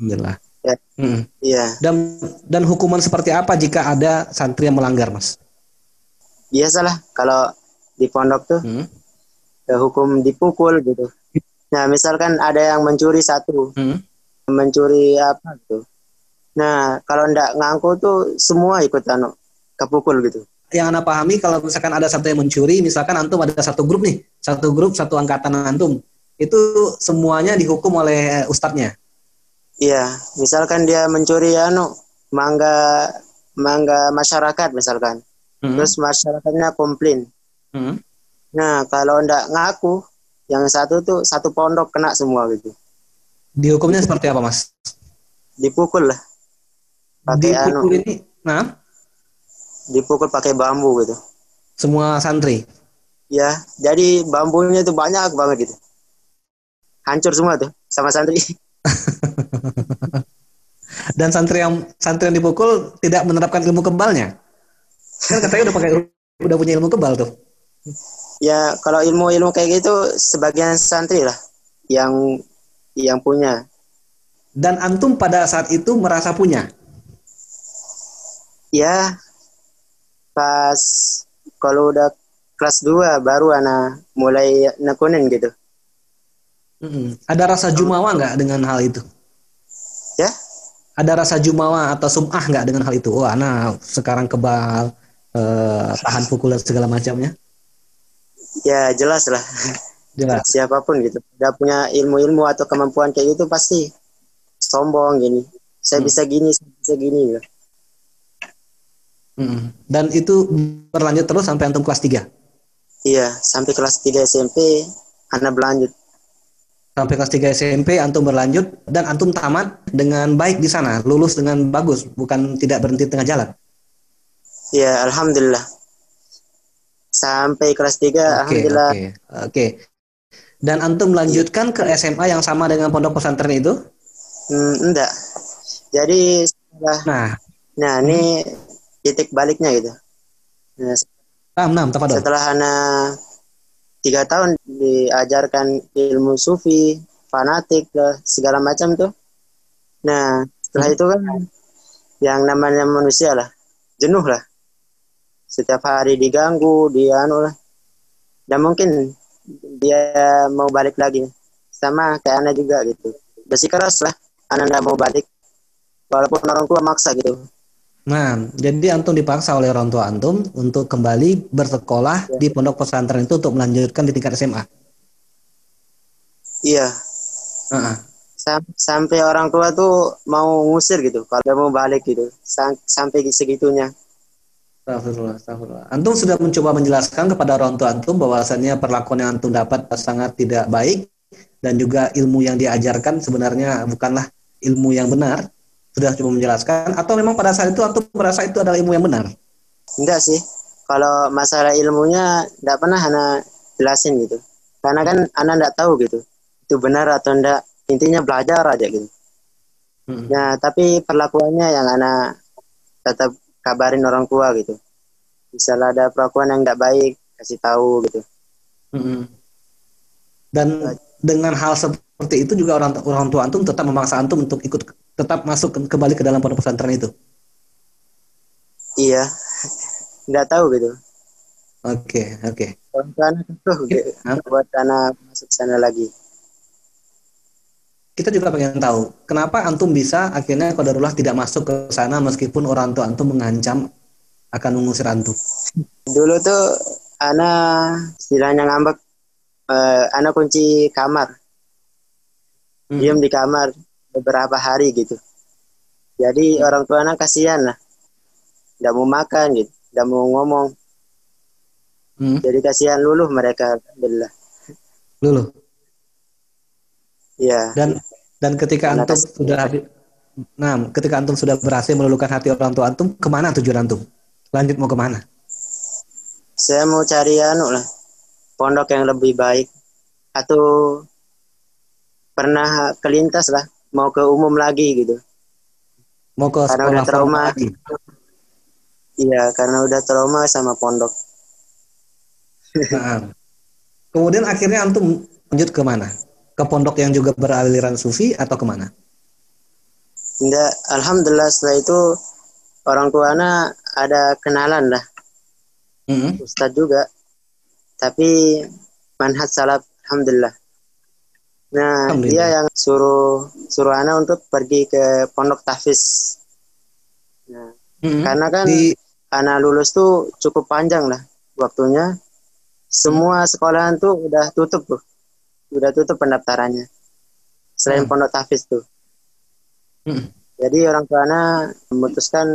Alhamdulillah. Ya. Hmm. Iya. Dan dan hukuman seperti apa jika ada santri yang melanggar, Mas? Biasalah kalau di pondok tuh hmm. ya, hukum dipukul gitu. Nah misalkan ada yang mencuri satu, hmm. mencuri apa gitu. Nah kalau ndak ngaku tuh semua ikut anu kepukul gitu. Yang anda pahami kalau misalkan ada satu yang mencuri, misalkan antum ada satu grup nih, satu grup satu angkatan antum, itu semuanya dihukum oleh ustadznya. Iya, misalkan dia mencuri anu mangga mangga masyarakat misalkan, hmm. terus masyarakatnya komplain, Hmm. Nah, kalau ndak ngaku, yang satu tuh satu pondok kena semua gitu. Dihukumnya seperti apa, Mas? Dipukul lah. Pakai anu. ini, nah? Dipukul pakai bambu gitu. Semua santri. Ya, jadi bambunya itu banyak banget gitu. Hancur semua tuh sama santri. Dan santri yang santri yang dipukul tidak menerapkan ilmu kebalnya. Kan katanya udah pakai udah punya ilmu kebal tuh. Ya kalau ilmu-ilmu kayak gitu sebagian santri lah yang yang punya. Dan antum pada saat itu merasa punya? Ya pas kalau udah kelas 2 baru anak mulai nekunin gitu. Hmm. Ada rasa jumawa nggak dengan hal itu? Ya? Ada rasa jumawa atau sumah nggak dengan hal itu? Oh, anak sekarang kebal, eh, tahan pukulan segala macamnya ya jelas lah jelas. siapa pun gitu udah punya ilmu-ilmu atau kemampuan kayak gitu pasti sombong gini saya hmm. bisa gini saya bisa gini gitu. hmm. dan itu berlanjut terus sampai antum kelas 3 iya sampai kelas 3 SMP anak berlanjut sampai kelas 3 SMP antum berlanjut dan antum tamat dengan baik di sana lulus dengan bagus bukan tidak berhenti tengah jalan iya alhamdulillah sampai kelas 3 okay, alhamdulillah. Oke. Okay. Okay. Dan antum melanjutkan ke SMA yang sama dengan pondok pesantren itu? Hmm, enggak. Jadi setelah Nah, nah ini titik baliknya gitu. Nah, nah, nah, setelah anak tiga tahun diajarkan ilmu sufi, fanatik, segala macam tuh. Nah, setelah hmm. itu kan yang namanya manusia lah, jenuh lah setiap hari diganggu dia anu lah dan mungkin dia mau balik lagi sama kayak anak juga gitu bersikeras lah anak nggak mau balik walaupun orang tua maksa gitu Nah, jadi antum dipaksa oleh orang tua antum untuk kembali bersekolah ya. di pondok pesantren itu untuk melanjutkan di tingkat SMA. Iya. Uh -uh. Sam sampai orang tua tuh mau ngusir gitu, kalau mau balik gitu, Sam sampai segitunya. Astagfirullah, astagfirullah. Antum sudah mencoba menjelaskan kepada orang tua antum bahwasannya perlakuan yang antum dapat sangat tidak baik dan juga ilmu yang diajarkan sebenarnya bukanlah ilmu yang benar. Sudah coba menjelaskan atau memang pada saat itu antum merasa itu adalah ilmu yang benar? Enggak sih. Kalau masalah ilmunya tidak pernah anak jelasin gitu. Karena kan anak tidak tahu gitu. Itu benar atau enggak. Intinya belajar aja gitu. Hmm. Nah, tapi perlakuannya yang anak tetap kabarin orang tua gitu. Misalnya ada perlakuan yang tidak baik kasih tahu gitu. Mm-hmm. dan dengan hal seperti itu juga orang orang tua antum tetap memaksa antum untuk ikut tetap masuk kembali ke dalam pondok pesantren itu? Iya. Nggak tahu gitu. Oke okay, oke okay. tuh gitu, buat anak masuk sana lagi kita juga pengen tahu kenapa antum bisa akhirnya kodarullah tidak masuk ke sana meskipun orang tua antum mengancam akan mengusir antum. Dulu tuh ana istilahnya ngambek uh, ana kunci kamar. Hmm. Diam di kamar beberapa hari gitu. Jadi hmm. orang tua anak kasihan lah. Tidak mau makan gitu, tidak mau ngomong. Hmm. Jadi kasihan luluh mereka, alhamdulillah. Luluh. Iya. Dan dan ketika antum sudah habis, nah ketika antum sudah berhasil meluluhkan hati orang tua antum, ke mana tujuan antum? Lanjut mau ke mana? Saya mau cari anu lah, pondok yang lebih baik atau pernah kelintas lah mau ke umum lagi gitu mau ke karena sekolah udah trauma lagi. iya karena udah trauma sama pondok Nah, kemudian akhirnya antum lanjut ke mana? Ke pondok yang juga beraliran sufi atau ke mana? enggak alhamdulillah setelah itu orang tua anak ada kenalan lah Mm-mm. ustadz juga tapi manhaj salaf alhamdulillah nah Alhamdulillah. dia yang suruh suruh anak untuk pergi ke pondok tahfiz nah Mm-mm. karena kan Di anak lulus tuh cukup panjang lah waktunya semua sekolahan tuh udah tutup tuh udah tutup pendaftarannya selain Hmm. pondok tahfiz tuh Mm. jadi orang tua anak memutuskan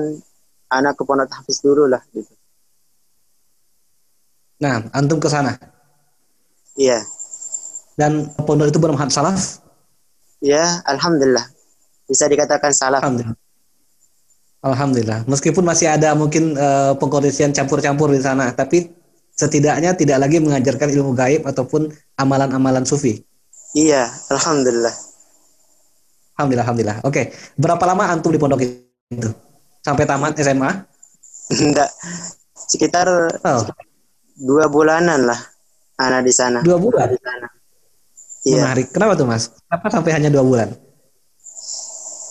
anak ke pondok tahfiz dulu lah gitu nah, antum ke sana iya dan pondok itu bermanhaj salaf. ya alhamdulillah bisa dikatakan salah Alhamdulillah. Alhamdulillah. Meskipun masih ada mungkin eh, pengkondisian campur-campur di sana, tapi setidaknya tidak lagi mengajarkan ilmu gaib ataupun amalan-amalan sufi. iya alhamdulillah Alhamdulillah, alhamdulillah. Oke, berapa lama antum di pondok itu? Sampai tamat SMA? enggak sekitar Oh, dua bulanan lah anak di sana dua bulan. di sana iya Menarik. Kenapa tuh mas? Kenapa sampai hanya dua bulan?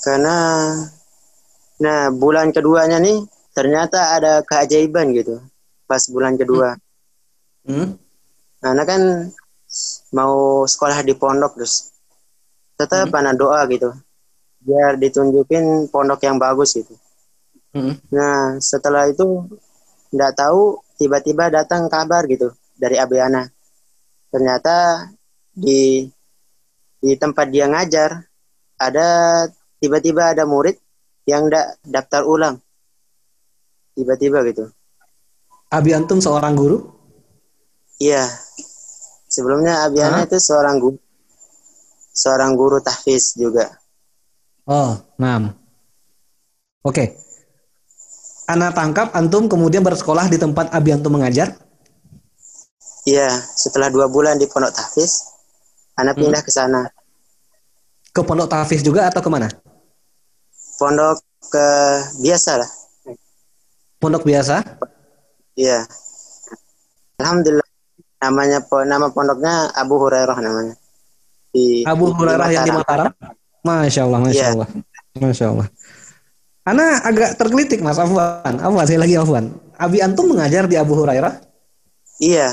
karena nah bulan keduanya nih ternyata ada keajaiban gitu pas bulan kedua Hmm? anak kan mau sekolah di pondok terus tetap Hmm. anak doa gitu biar ditunjukin pondok yang bagus gitu Hmm. nah setelah itu nggak tahu tiba-tiba datang kabar gitu dari Abiana ternyata di di tempat dia ngajar ada tiba-tiba ada murid yang nggak daftar ulang tiba-tiba gitu Abi antum seorang guru? Iya. Sebelumnya Abiana itu seorang guru seorang guru tahfiz juga. Oh, enam. Oke. Anak tangkap antum kemudian bersekolah di tempat Abi antum mengajar. Iya, setelah dua bulan di pondok tahfiz, anak Hmm. pindah ke sana. Ke pondok tahfiz juga atau ke mana? Pondok ke biasa lah. Pondok biasa? Iya. Alhamdulillah namanya po- nama pondoknya Abu Hurairah namanya. Di Abu di Hurairah yang di Mataram? Masya Allah, Masya Iya. Allah. Masya Allah. Ana agak tergelitik Mas Afwan. Afwan, saya lagi Afwan. Abi antum mengajar di Abu Hurairah? Iya.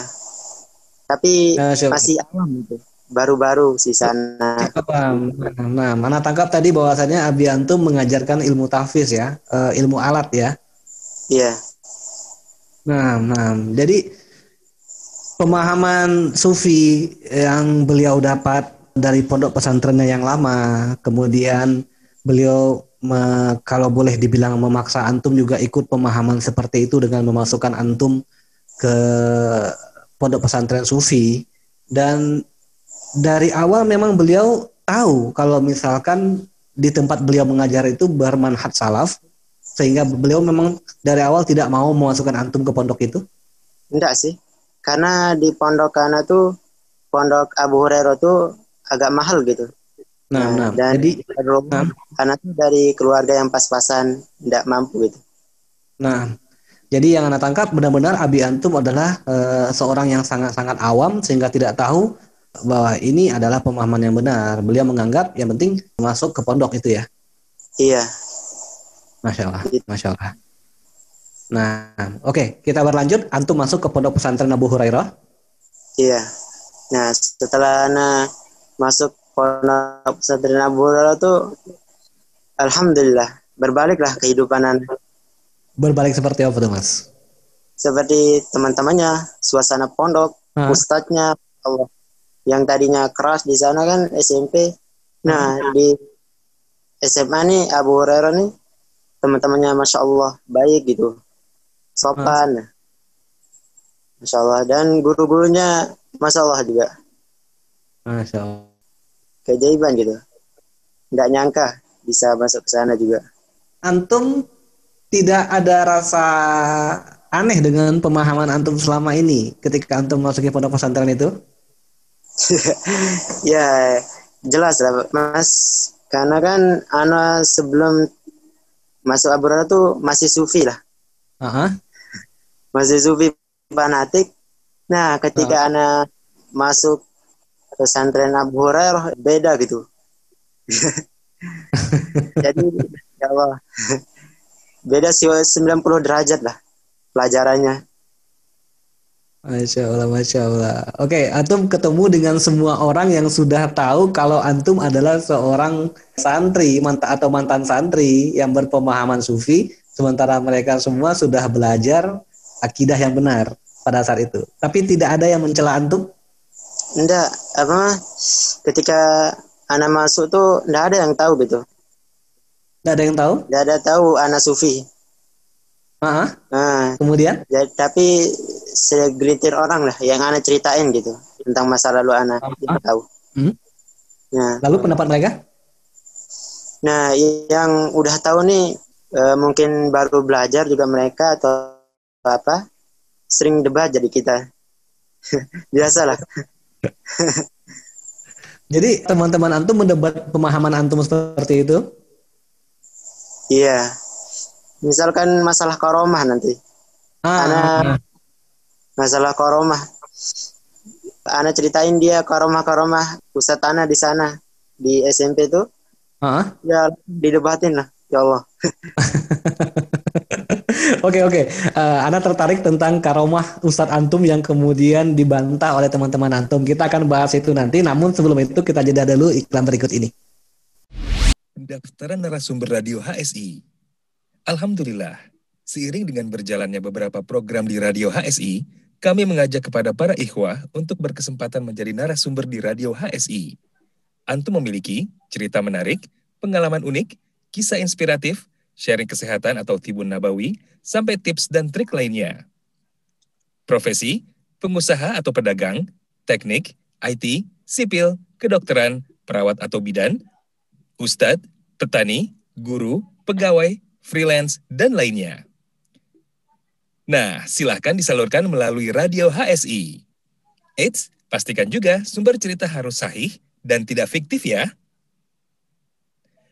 Tapi Masya Allah. masih awam itu. Baru-baru di sana. Nah, mana tangkap tadi bahwasannya Abi Antum mengajarkan ilmu tahfiz ya, eh, ilmu alat ya. Iya. Nah, nah, jadi pemahaman sufi yang beliau dapat dari pondok pesantrennya yang lama, kemudian beliau me- kalau boleh dibilang memaksa antum juga ikut pemahaman seperti itu dengan memasukkan antum ke pondok pesantren sufi dan dari awal memang beliau tahu kalau misalkan di tempat beliau mengajar itu bermanhaj salaf sehingga beliau memang dari awal tidak mau memasukkan antum ke pondok itu. Enggak sih. Karena di pondok Kana tuh pondok Abu Hurairah tuh agak mahal gitu. Nah, nah, dan jadi rumah karena tuh dari keluarga yang pas-pasan enggak mampu gitu. nah, jadi yang anda tangkap benar-benar Abi Antum adalah eh, seorang yang sangat-sangat awam sehingga tidak tahu bahwa ini adalah pemahaman yang benar. Beliau menganggap yang penting masuk ke pondok itu ya. Iya. Masya Allah, Masya Allah. Nah, oke, kita berlanjut. Antum masuk ke pondok pesantren Abu Hurairah. Iya. Nah, setelah Ana masuk pondok pesantren Abu Hurairah tuh alhamdulillah berbaliklah kehidupan Ana. Berbalik seperti apa tuh, Mas? Seperti teman-temannya, suasana pondok, Hah? ustadznya, Allah. Yang tadinya keras di sana kan SMP. Nah, di SMA nih Abu Hurairah nih teman-temannya masya Allah baik gitu, sopan. Masya Allah dan guru-gurunya masya Allah juga Masya Allah. keajaiban gitu. Nggak nyangka bisa masuk ke sana juga. Antum tidak ada rasa aneh dengan pemahaman antum selama ini ketika antum masuki pondok pesantren itu? ya jelas lah mas karena kan anak sebelum masuk Abrara tuh masih sufi lah Aha. masih sufi fanatik nah ketika uh. anak masuk pesantren Abu Hurairah beda gitu jadi ya Allah beda sih 90 derajat lah pelajarannya Masya Allah, Masya Allah. Oke, Antum ketemu dengan semua orang yang sudah tahu kalau Antum adalah seorang santri manta atau mantan santri yang berpemahaman sufi, sementara mereka semua sudah belajar akidah yang benar pada saat itu. Tapi tidak ada yang mencela Antum? Enggak, apa ketika anak masuk tuh enggak ada yang tahu gitu. Enggak ada yang tahu? Enggak ada tahu anak sufi. Uh-huh. Nah, kemudian? Ya, tapi segelintir orang lah yang anak ceritain gitu tentang masa lalu anak uh-huh. tahu. Hmm? Nah, lalu pendapat mereka? Nah, yang udah tahu nih e, mungkin baru belajar juga mereka atau apa sering debat jadi kita biasalah. jadi teman-teman antum mendebat pemahaman antum seperti itu? Iya misalkan masalah koromah nanti ah. Ana masalah koromah Ana ceritain dia koromah koromah pusat tanah di sana di SMP tuh ah. ya didebatin lah ya Allah Oke oke, uh, Ana tertarik tentang karomah Ustadz Antum yang kemudian dibantah oleh teman-teman Antum. Kita akan bahas itu nanti. Namun sebelum itu kita jeda dulu iklan berikut ini. Pendaftaran narasumber radio HSI Alhamdulillah, seiring dengan berjalannya beberapa program di Radio HSI, kami mengajak kepada para ikhwah untuk berkesempatan menjadi narasumber di Radio HSI. Antum memiliki cerita menarik, pengalaman unik, kisah inspiratif, sharing kesehatan atau tibun nabawi, sampai tips dan trik lainnya. Profesi, pengusaha atau pedagang, teknik, IT, sipil, kedokteran, perawat atau bidan, ustadz, petani, guru, pegawai, freelance, dan lainnya. Nah, silahkan disalurkan melalui radio HSI. Eits, pastikan juga sumber cerita harus sahih dan tidak fiktif ya.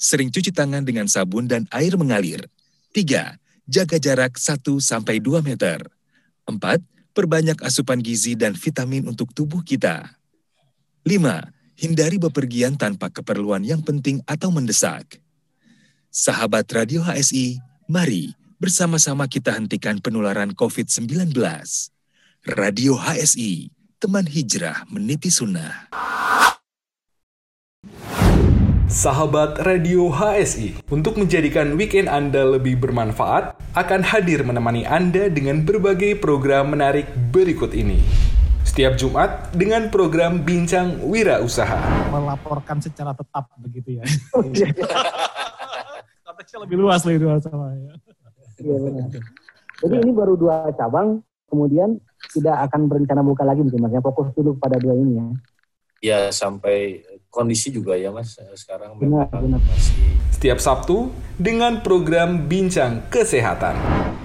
sering cuci tangan dengan sabun dan air mengalir. Tiga, jaga jarak 1-2 meter. Empat, perbanyak asupan gizi dan vitamin untuk tubuh kita. Lima, hindari bepergian tanpa keperluan yang penting atau mendesak. Sahabat Radio HSI, mari bersama-sama kita hentikan penularan COVID-19. Radio HSI, teman hijrah meniti sunnah. Sahabat Radio HSI, untuk menjadikan weekend Anda lebih bermanfaat, akan hadir menemani Anda dengan berbagai program menarik berikut ini. Setiap Jumat dengan program Bincang Wira Usaha. Melaporkan secara tetap begitu ya. Konteksnya lebih luas lebih luas sama ya. Iya benar. Jadi ini baru dua cabang, kemudian tidak akan berencana buka lagi mungkin mas. Ya fokus dulu pada dua ini ya. Ya sampai kondisi juga ya mas sekarang benar, benar. masih. Setiap Sabtu dengan program Bincang Kesehatan.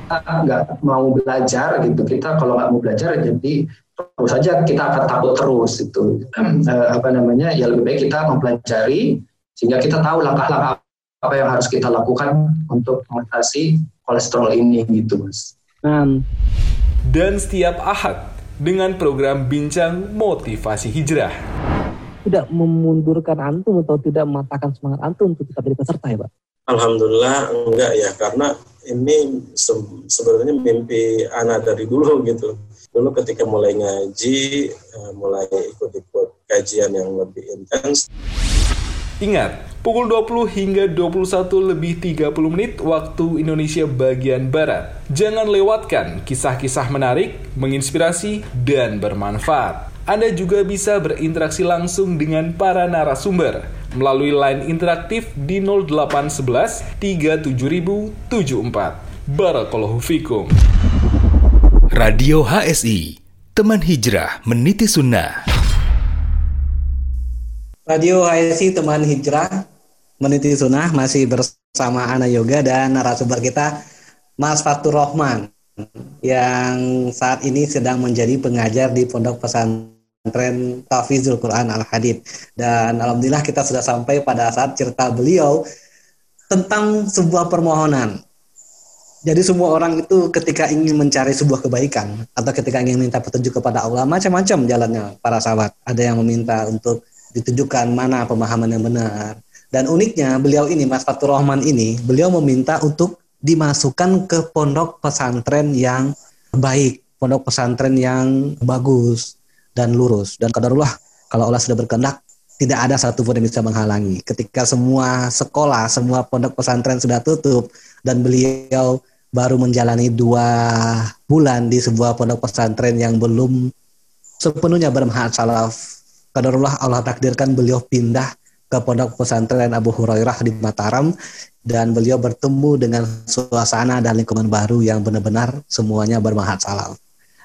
Kita nggak mau belajar gitu. Kita kalau nggak mau belajar jadi terus saja kita akan takut terus itu uh, apa namanya ya lebih baik kita mempelajari sehingga kita tahu langkah-langkah apa yang harus kita lakukan untuk mengatasi kolesterol ini gitu mas. Nah. Dan setiap ahad dengan program Bincang Motivasi Hijrah. Tidak memundurkan antum atau tidak mematahkan semangat antum untuk tetap jadi peserta ya Pak? Alhamdulillah enggak ya, karena ini se sebenarnya mimpi anak dari dulu gitu. Dulu ketika mulai ngaji, eh, mulai ikut-ikut kajian yang lebih intens. Ingat, pukul 20 hingga 21 lebih 30 menit waktu Indonesia bagian Barat. Jangan lewatkan kisah-kisah menarik, menginspirasi, dan bermanfaat. Anda juga bisa berinteraksi langsung dengan para narasumber melalui line interaktif di 0811 37074. Barakallahu fikum. Radio HSI, teman hijrah meniti sunnah. Radio HSI teman hijrah meniti sunnah masih bersama Ana Yoga dan narasumber kita Mas Fatur Rohman yang saat ini sedang menjadi pengajar di Pondok Pesantren Tafizul Quran Al Hadid dan alhamdulillah kita sudah sampai pada saat cerita beliau tentang sebuah permohonan. Jadi semua orang itu ketika ingin mencari sebuah kebaikan atau ketika ingin minta petunjuk kepada Allah macam-macam jalannya para sahabat. Ada yang meminta untuk ditunjukkan mana pemahaman yang benar. Dan uniknya beliau ini Mas Fatur Rahman ini beliau meminta untuk dimasukkan ke pondok pesantren yang baik, pondok pesantren yang bagus dan lurus. Dan kadarullah kalau Allah sudah berkehendak tidak ada satupun yang bisa menghalangi. Ketika semua sekolah, semua pondok pesantren sudah tutup dan beliau baru menjalani dua bulan di sebuah pondok pesantren yang belum sepenuhnya bermanfaat salaf. Kadarullah Allah takdirkan beliau pindah ke pondok pesantren Abu Hurairah di Mataram dan beliau bertemu dengan suasana dan lingkungan baru yang benar-benar semuanya bermanfaat salaf.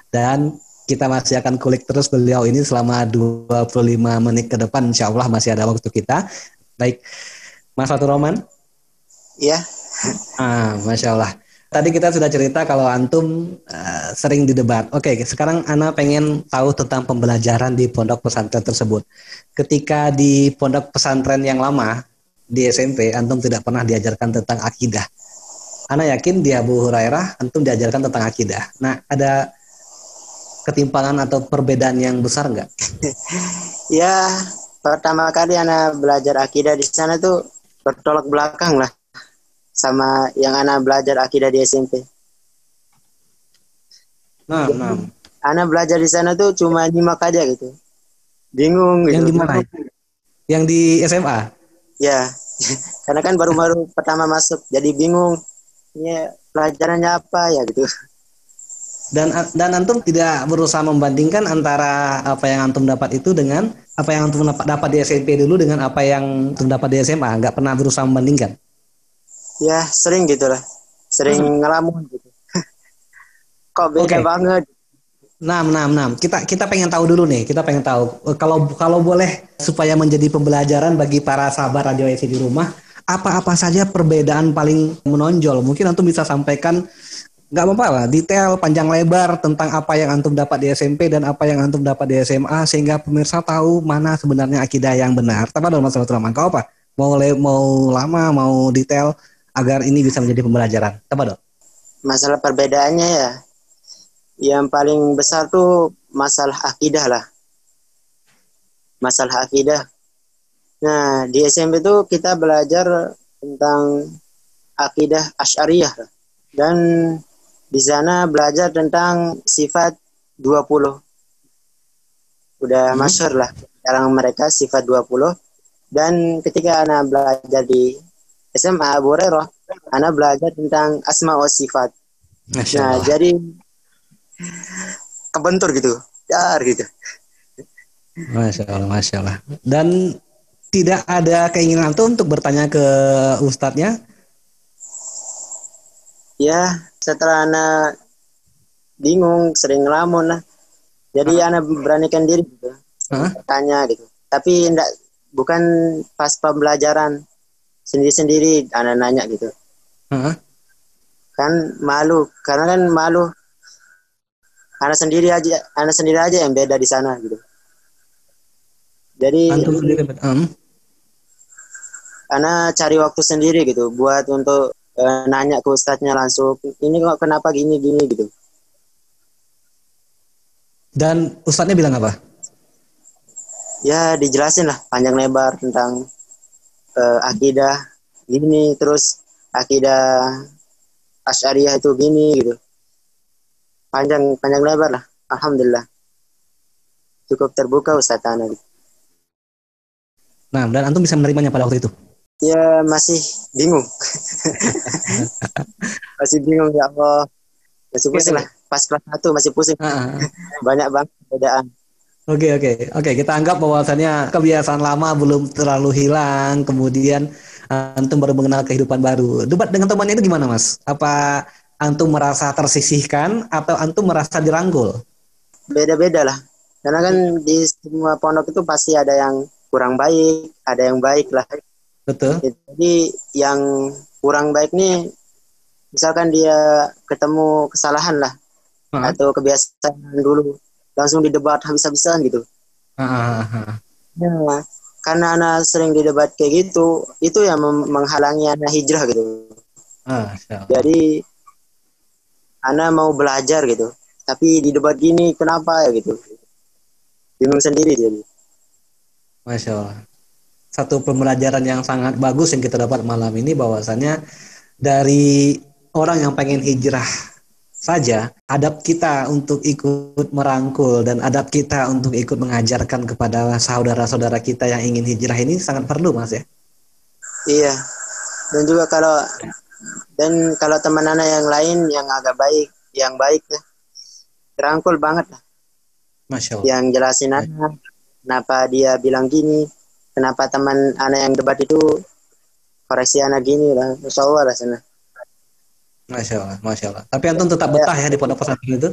Dan kita masih akan kulik terus beliau ini selama 25 menit ke depan insya Allah masih ada waktu kita. Baik, Mas Fatur Roman. Iya. Ah, Masya Allah. Tadi kita sudah cerita kalau antum uh, sering didebat. Oke, okay, sekarang Ana pengen tahu tentang pembelajaran di pondok pesantren tersebut. Ketika di pondok pesantren yang lama di SMP, antum tidak pernah diajarkan tentang akidah. Ana yakin di Abu Hurairah antum diajarkan tentang akidah. Nah, ada ketimpangan atau perbedaan yang besar nggak? ya, pertama kali Ana belajar akidah di sana tuh bertolak belakang lah sama yang anak belajar akidah di SMP. Nah, nah. Anak belajar di sana tuh cuma nyimak aja gitu. Bingung gitu. Yang di mana? Yang di SMA? Ya, karena kan baru-baru pertama masuk, jadi bingung. Ya, pelajarannya apa ya gitu. Dan dan antum tidak berusaha membandingkan antara apa yang antum dapat itu dengan apa yang antum dapat dapat di SMP dulu dengan apa yang antum dapat di SMA, nggak pernah berusaha membandingkan ya sering gitu lah sering hmm. ngelamun gitu kok beda okay. banget Nah, nah, nah. Kita kita pengen tahu dulu nih. Kita pengen tahu kalau kalau boleh supaya menjadi pembelajaran bagi para sahabat radio IC di rumah, apa-apa saja perbedaan paling menonjol? Mungkin antum bisa sampaikan nggak apa-apa detail panjang lebar tentang apa yang antum dapat di SMP dan apa yang antum dapat di SMA sehingga pemirsa tahu mana sebenarnya akidah yang benar. Tapi dalam masalah Rahman, kau apa? Mau mau lama, mau detail? agar ini bisa menjadi pembelajaran? Apa dok? Masalah perbedaannya ya, yang paling besar tuh masalah akidah lah. Masalah akidah. Nah, di SMP tuh kita belajar tentang akidah Asy'ariyah dan di sana belajar tentang sifat 20. Udah hmm. masyur lah sekarang mereka sifat 20 dan ketika anak belajar di SMA Abu Hurairah, Ana belajar tentang asma wa sifat. nah, jadi kebentur gitu, dar gitu. Masya Allah, Masya Allah. Dan tidak ada keinginan tuh untuk bertanya ke ustadznya? Ya, setelah Ana bingung, sering ngelamun lah. Jadi huh? Ana beranikan diri gitu. Huh? Tanya gitu. Tapi enggak bukan pas pembelajaran sendiri-sendiri anak nanya gitu uh-huh. kan malu karena kan malu anak sendiri aja anak sendiri aja yang beda di sana gitu jadi um. anak cari waktu sendiri gitu buat untuk uh, nanya ke ustadznya langsung ini kok kenapa gini gini gitu dan ustadznya bilang apa ya dijelasin lah panjang lebar tentang uh, akidah gini terus akidah asyariah itu gini gitu panjang panjang lebar lah alhamdulillah cukup terbuka Ustaz Ana gitu. Nah, dan antum bisa menerimanya pada waktu itu? Ya masih bingung. masih bingung ya Allah. Masih pusing lah. Pas kelas satu masih pusing. Uh-huh. Banyak banget perbedaan. Oke okay, oke okay. oke okay, kita anggap bahwasannya kebiasaan lama belum terlalu hilang kemudian antum baru mengenal kehidupan baru. Debat dengan temannya itu gimana mas? Apa antum merasa tersisihkan atau antum merasa dirangkul? Beda-beda lah. Karena kan di semua pondok itu pasti ada yang kurang baik, ada yang baik lah. Betul. Jadi yang kurang baik nih, misalkan dia ketemu kesalahan lah, uh-huh. atau kebiasaan dulu, langsung didebat habis-habisan gitu. Uh-huh. Ya, karena anak sering didebat kayak gitu, itu yang menghalangi anak hijrah gitu. Uh, Jadi anak mau belajar gitu, tapi di debat gini kenapa ya gitu? Bingung sendiri jadi. Masya Allah satu pembelajaran yang sangat bagus yang kita dapat malam ini bahwasannya dari orang yang pengen hijrah saja adab kita untuk ikut merangkul dan adab kita untuk ikut mengajarkan kepada saudara-saudara kita yang ingin hijrah ini sangat perlu mas ya? Iya. Dan juga kalau dan kalau teman anak yang lain yang agak baik yang baik ya rangkul banget lah. Masya Allah. yang jelasin anak kenapa dia bilang gini kenapa teman anak yang debat itu koreksi anak gini lah Masya Allah lah sana Masya Allah, Masya Allah. Tapi antum tetap betah ya, ya di pondok pesantren itu?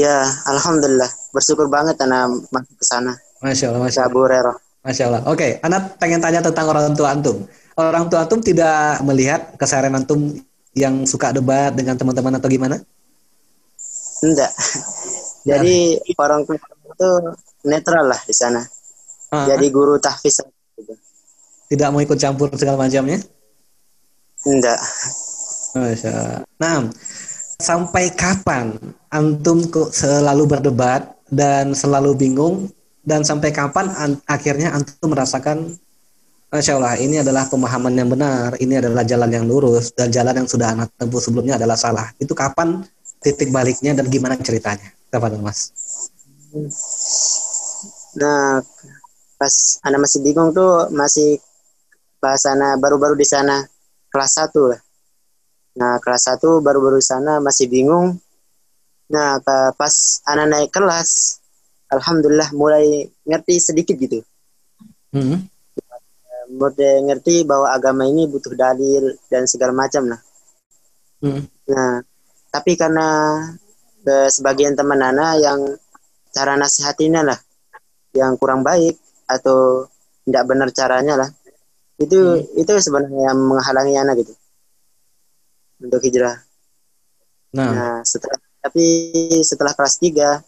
Ya, Alhamdulillah. Bersyukur banget anak masuk ke sana. Masya Allah, Masya Allah. Masya Allah. Oke, okay. anak pengen tanya tentang orang tua antum. Orang tua antum tidak melihat keseharian antum yang suka debat dengan teman-teman atau gimana? Enggak. Jadi nah. orang tua itu netral lah di sana uh jadi guru tahfiz tidak mau ikut campur segala macamnya enggak Masya. Nah, sampai kapan antum kok selalu berdebat dan selalu bingung dan sampai kapan an akhirnya antum merasakan Masya Allah ini adalah pemahaman yang benar, ini adalah jalan yang lurus dan jalan yang sudah anak tempuh sebelumnya adalah salah. Itu kapan titik baliknya dan gimana ceritanya? Kapan Mas? Nah, pas anak masih bingung tuh masih pas anak baru-baru di sana kelas satu lah nah kelas satu baru-baru sana masih bingung nah pas anak naik kelas alhamdulillah mulai ngerti sedikit gitu hmm. mulai ngerti bahwa agama ini butuh dalil dan segala macam lah hmm. nah tapi karena ke sebagian teman anak yang cara nasihatinya lah yang kurang baik atau tidak benar caranya lah. Itu hmm. itu sebenarnya yang menghalangi anak gitu. Untuk hijrah. Nah, nah setelah tapi setelah kelas tiga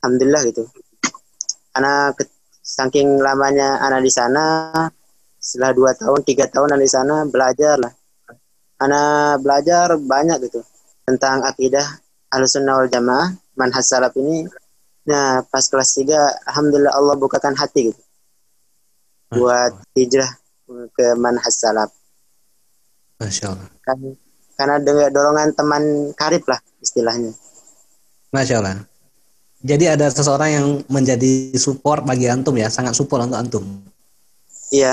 alhamdulillah gitu. Anak saking lamanya anak di sana setelah dua tahun tiga tahun anak di sana belajar lah. Anak belajar banyak gitu tentang akidah al-sunnah wal jamaah manhaj salaf ini Nah, pas kelas 3, Alhamdulillah Allah bukakan hati gitu. Buat hijrah ke manhaj salaf. Masya Allah. Kan, karena dengan dorongan teman karib lah istilahnya. Masya Allah. Jadi ada seseorang yang menjadi support bagi antum ya, sangat support untuk antum. Iya.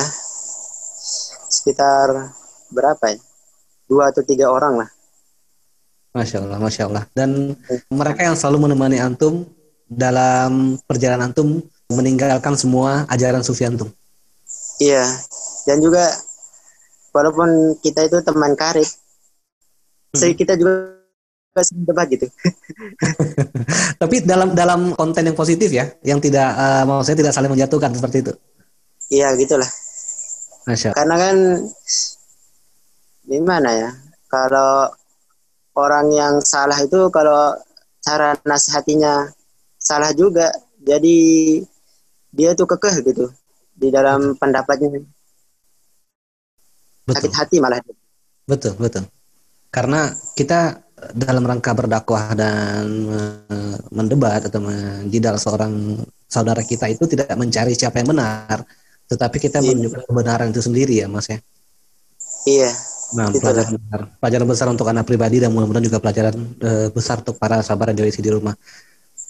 Sekitar berapa ya? Dua atau tiga orang lah. Masya Allah, Masya Allah. Dan mereka yang selalu menemani antum dalam perjalanan antum meninggalkan semua ajaran sufi antum. Iya, dan juga walaupun kita itu teman karib, hmm. kita juga debat gitu. Tapi dalam dalam konten yang positif ya, yang tidak uh, maksudnya tidak saling menjatuhkan seperti itu. Iya, gitulah. Masya. Karena kan gimana ya? Kalau orang yang salah itu kalau cara nasihatinya salah juga jadi dia tuh kekeh gitu di dalam pendapatnya Betul. sakit hati malah Betul, betul. Karena kita dalam rangka berdakwah dan mendebat atau menjidal seorang saudara kita itu tidak mencari siapa yang benar, tetapi kita iya. menunjukkan kebenaran itu sendiri ya, Mas ya. Iya. Nah, pelajaran besar, pelajaran besar untuk anak pribadi dan mudah-mudahan juga pelajaran uh, besar untuk para sahabat radio di rumah.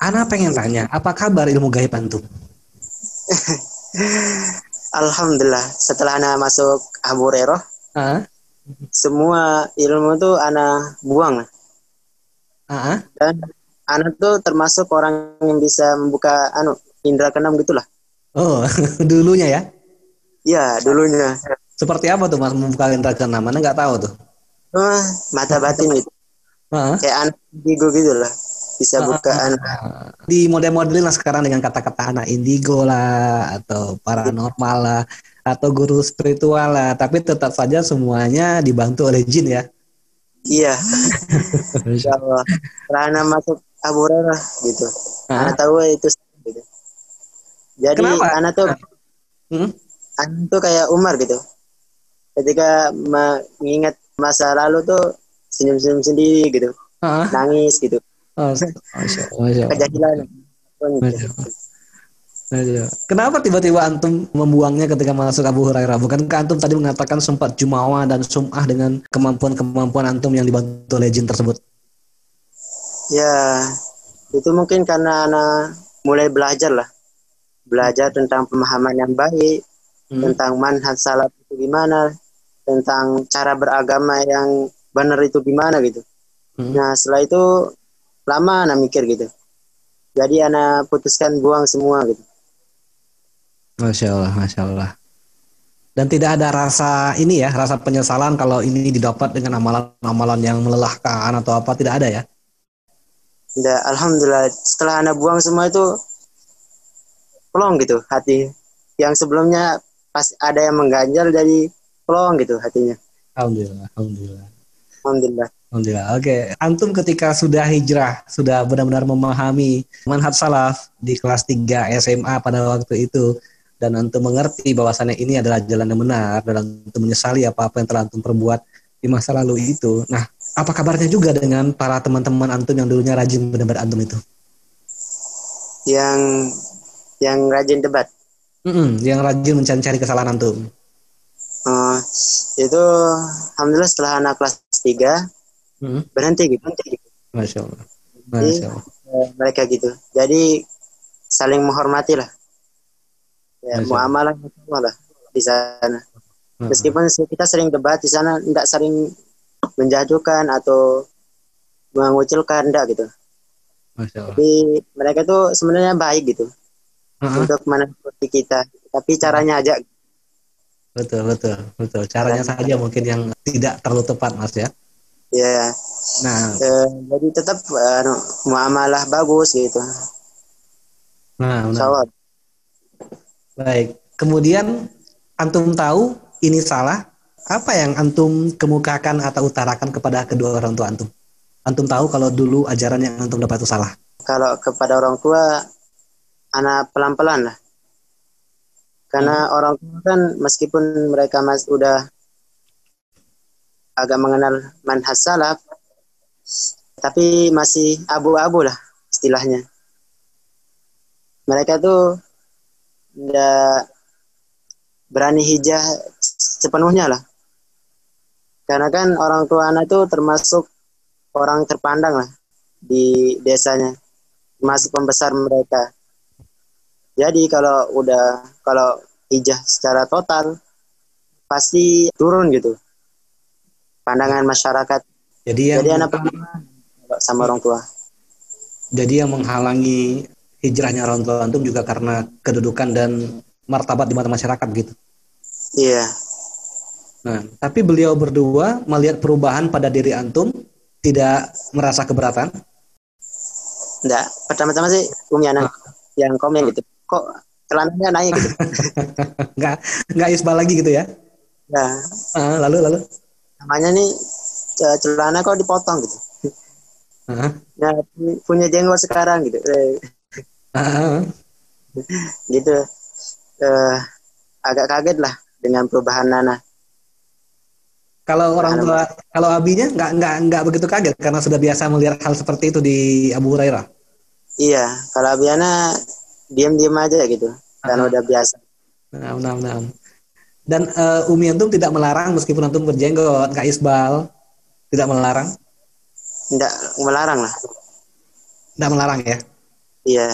Ana pengen tanya, apa kabar ilmu gaib antum? Alhamdulillah, setelah Ana masuk Abu Rero, uh? semua ilmu tuh Ana buang. Uh-huh. Dan Ana tuh termasuk orang yang bisa membuka anu indra keenam gitulah. Oh, dulunya ya? Iya, dulunya. Seperti apa tuh Mas membuka indra keenam? Mana nggak tahu tuh. Oh, mata batin itu. Uh-huh. Kayak anak indigo gitu lah. Bisa buka anak. Di model-modelin lah sekarang dengan kata-kata anak indigo lah atau paranormal lah atau guru spiritual lah, tapi tetap saja semuanya dibantu oleh jin ya. Iya. Insya Allah. Karena masuk Abu gitu. Karena tahu itu gitu. Jadi Kenapa? anak tuh hmm? anak tuh kayak Umar gitu ketika mengingat masa lalu tuh senyum-senyum sendiri gitu uh nangis gitu kejahilan Kenapa tiba-tiba antum membuangnya ketika masuk Abu Hurairah? Bukankah antum tadi mengatakan sempat jumawa dan sum'ah dengan kemampuan-kemampuan antum yang dibantu oleh jin tersebut? Ya, itu mungkin karena anak mulai belajar lah. Belajar tentang pemahaman yang baik, hmm. tentang manhaj salat itu gimana, tentang cara beragama yang benar itu gimana gitu. Hmm. Nah setelah itu lama anak mikir gitu. Jadi anak putuskan buang semua gitu. Masya Allah, Masya Allah. Dan tidak ada rasa ini ya, rasa penyesalan kalau ini didapat dengan amalan-amalan yang melelahkan atau apa, tidak ada ya? Tidak, Alhamdulillah. Setelah anak buang semua itu, pelong gitu hati. Yang sebelumnya pas ada yang mengganjal jadi plong gitu hatinya. Alhamdulillah, alhamdulillah. Alhamdulillah. Alhamdulillah. Oke, okay. antum ketika sudah hijrah, sudah benar-benar memahami manhaj salaf di kelas 3 SMA pada waktu itu dan antum mengerti bahwasannya ini adalah jalan yang benar dan antum menyesali apa-apa yang telah antum perbuat di masa lalu itu. Nah, apa kabarnya juga dengan para teman-teman antum yang dulunya rajin berdebat antum itu? Yang yang rajin debat. Mm -mm, yang rajin mencari kesalahan antum. Uh, itu alhamdulillah setelah anak kelas 3 hmm. berhenti gitu. Berhenti gitu. Masya Allah. Masya Allah. Jadi, eh, mereka gitu. Jadi saling menghormati lah. Ya, muamalah lah di sana. Hmm. Meskipun kita sering debat di sana, tidak sering menjatuhkan atau mengucilkan, enggak gitu. Masya Allah. Tapi mereka tuh sebenarnya baik gitu. Uh -huh. Untuk menasihati kita. Tapi caranya aja Betul, betul, betul. Caranya saja mungkin yang tidak terlalu tepat, Mas ya. Iya. Nah, e, jadi tetap uh, muamalah bagus gitu. Nah, nah. Baik. Kemudian antum tahu ini salah, apa yang antum kemukakan atau utarakan kepada kedua orang tua antum? Antum tahu kalau dulu ajaran yang antum dapat itu salah? Kalau kepada orang tua, anak pelan-pelan lah karena hmm. orang tua kan meskipun mereka mas udah agak mengenal manhaj salaf tapi masih abu-abu lah istilahnya. Mereka tuh tidak berani hijah sepenuhnya lah. Karena kan orang tua anak itu termasuk orang terpandang lah di desanya termasuk pembesar mereka. Jadi kalau udah kalau hijah secara total pasti turun gitu pandangan masyarakat. Jadi yang Jadi anak sama orang tua. Jadi yang menghalangi hijrahnya orang tua antum juga karena kedudukan dan martabat di mata masyarakat gitu. Iya. Nah, tapi beliau berdua melihat perubahan pada diri antum tidak merasa keberatan? Enggak, pertama-tama sih Umi anak ah. yang komen gitu kok celananya naik gitu. nggak nggak isbal lagi gitu ya? Uh, lalu lalu. Namanya nih celana kok dipotong gitu. Uh-huh. Ya punya jenggot sekarang gitu. Uh-huh. gitu. Uh, agak kaget lah dengan perubahan Nana. Kalau orang tua, kalau abinya nggak nggak nggak begitu kaget karena sudah biasa melihat hal seperti itu di Abu Hurairah. Iya, kalau abiana diam-diam aja gitu, karena udah biasa. Nah, nah, nah. Dan uh, Umi Antum tidak melarang meskipun Antum berjenggot, Kak Isbal tidak melarang? Tidak melarang lah. Tidak melarang ya? Iya.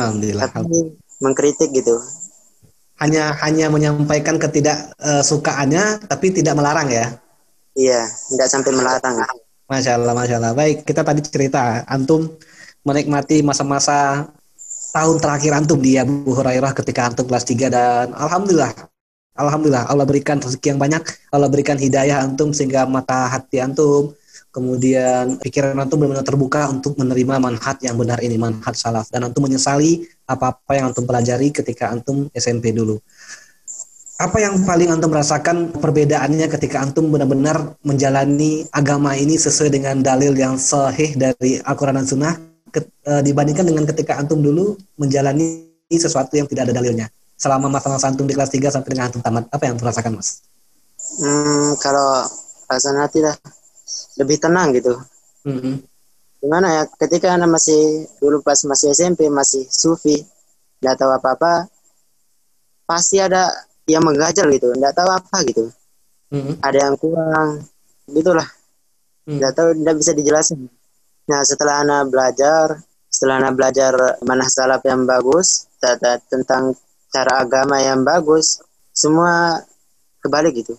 Alhamdulillah. Tapi mengkritik gitu. Hanya hanya menyampaikan ketidaksukaannya, tapi tidak melarang ya? Iya, tidak sampai melarang. Masya Allah, Masya Allah. Baik, kita tadi cerita, Antum menikmati masa-masa tahun terakhir Antum di Abu Hurairah ketika Antum kelas 3 dan Alhamdulillah Alhamdulillah Allah berikan rezeki yang banyak, Allah berikan hidayah antum sehingga mata hati antum, kemudian pikiran antum benar-benar terbuka untuk menerima manhat yang benar ini, manhat salaf. Dan antum menyesali apa-apa yang antum pelajari ketika antum SMP dulu. Apa yang paling antum rasakan perbedaannya ketika antum benar-benar menjalani agama ini sesuai dengan dalil yang sahih dari Al-Quran dan Sunnah e, dibandingkan dengan ketika antum dulu menjalani sesuatu yang tidak ada dalilnya selama masa-masa antum di kelas 3 sampai dengan antum tamat? Apa yang terasakan mas? Hmm, kalau perasaan hati lah lebih tenang gitu. Mm-hmm. Gimana ya? Ketika anak masih dulu pas masih SMP masih sufi, nggak tahu apa-apa, pasti ada yang menggajar gitu, nggak tahu apa gitu. Mm-hmm. Ada yang kurang, gitulah. Mm. Nggak tahu, nggak bisa dijelasin. Nah setelah anak belajar, setelah anak belajar mana salaf yang bagus tentang cara agama yang bagus semua kebalik gitu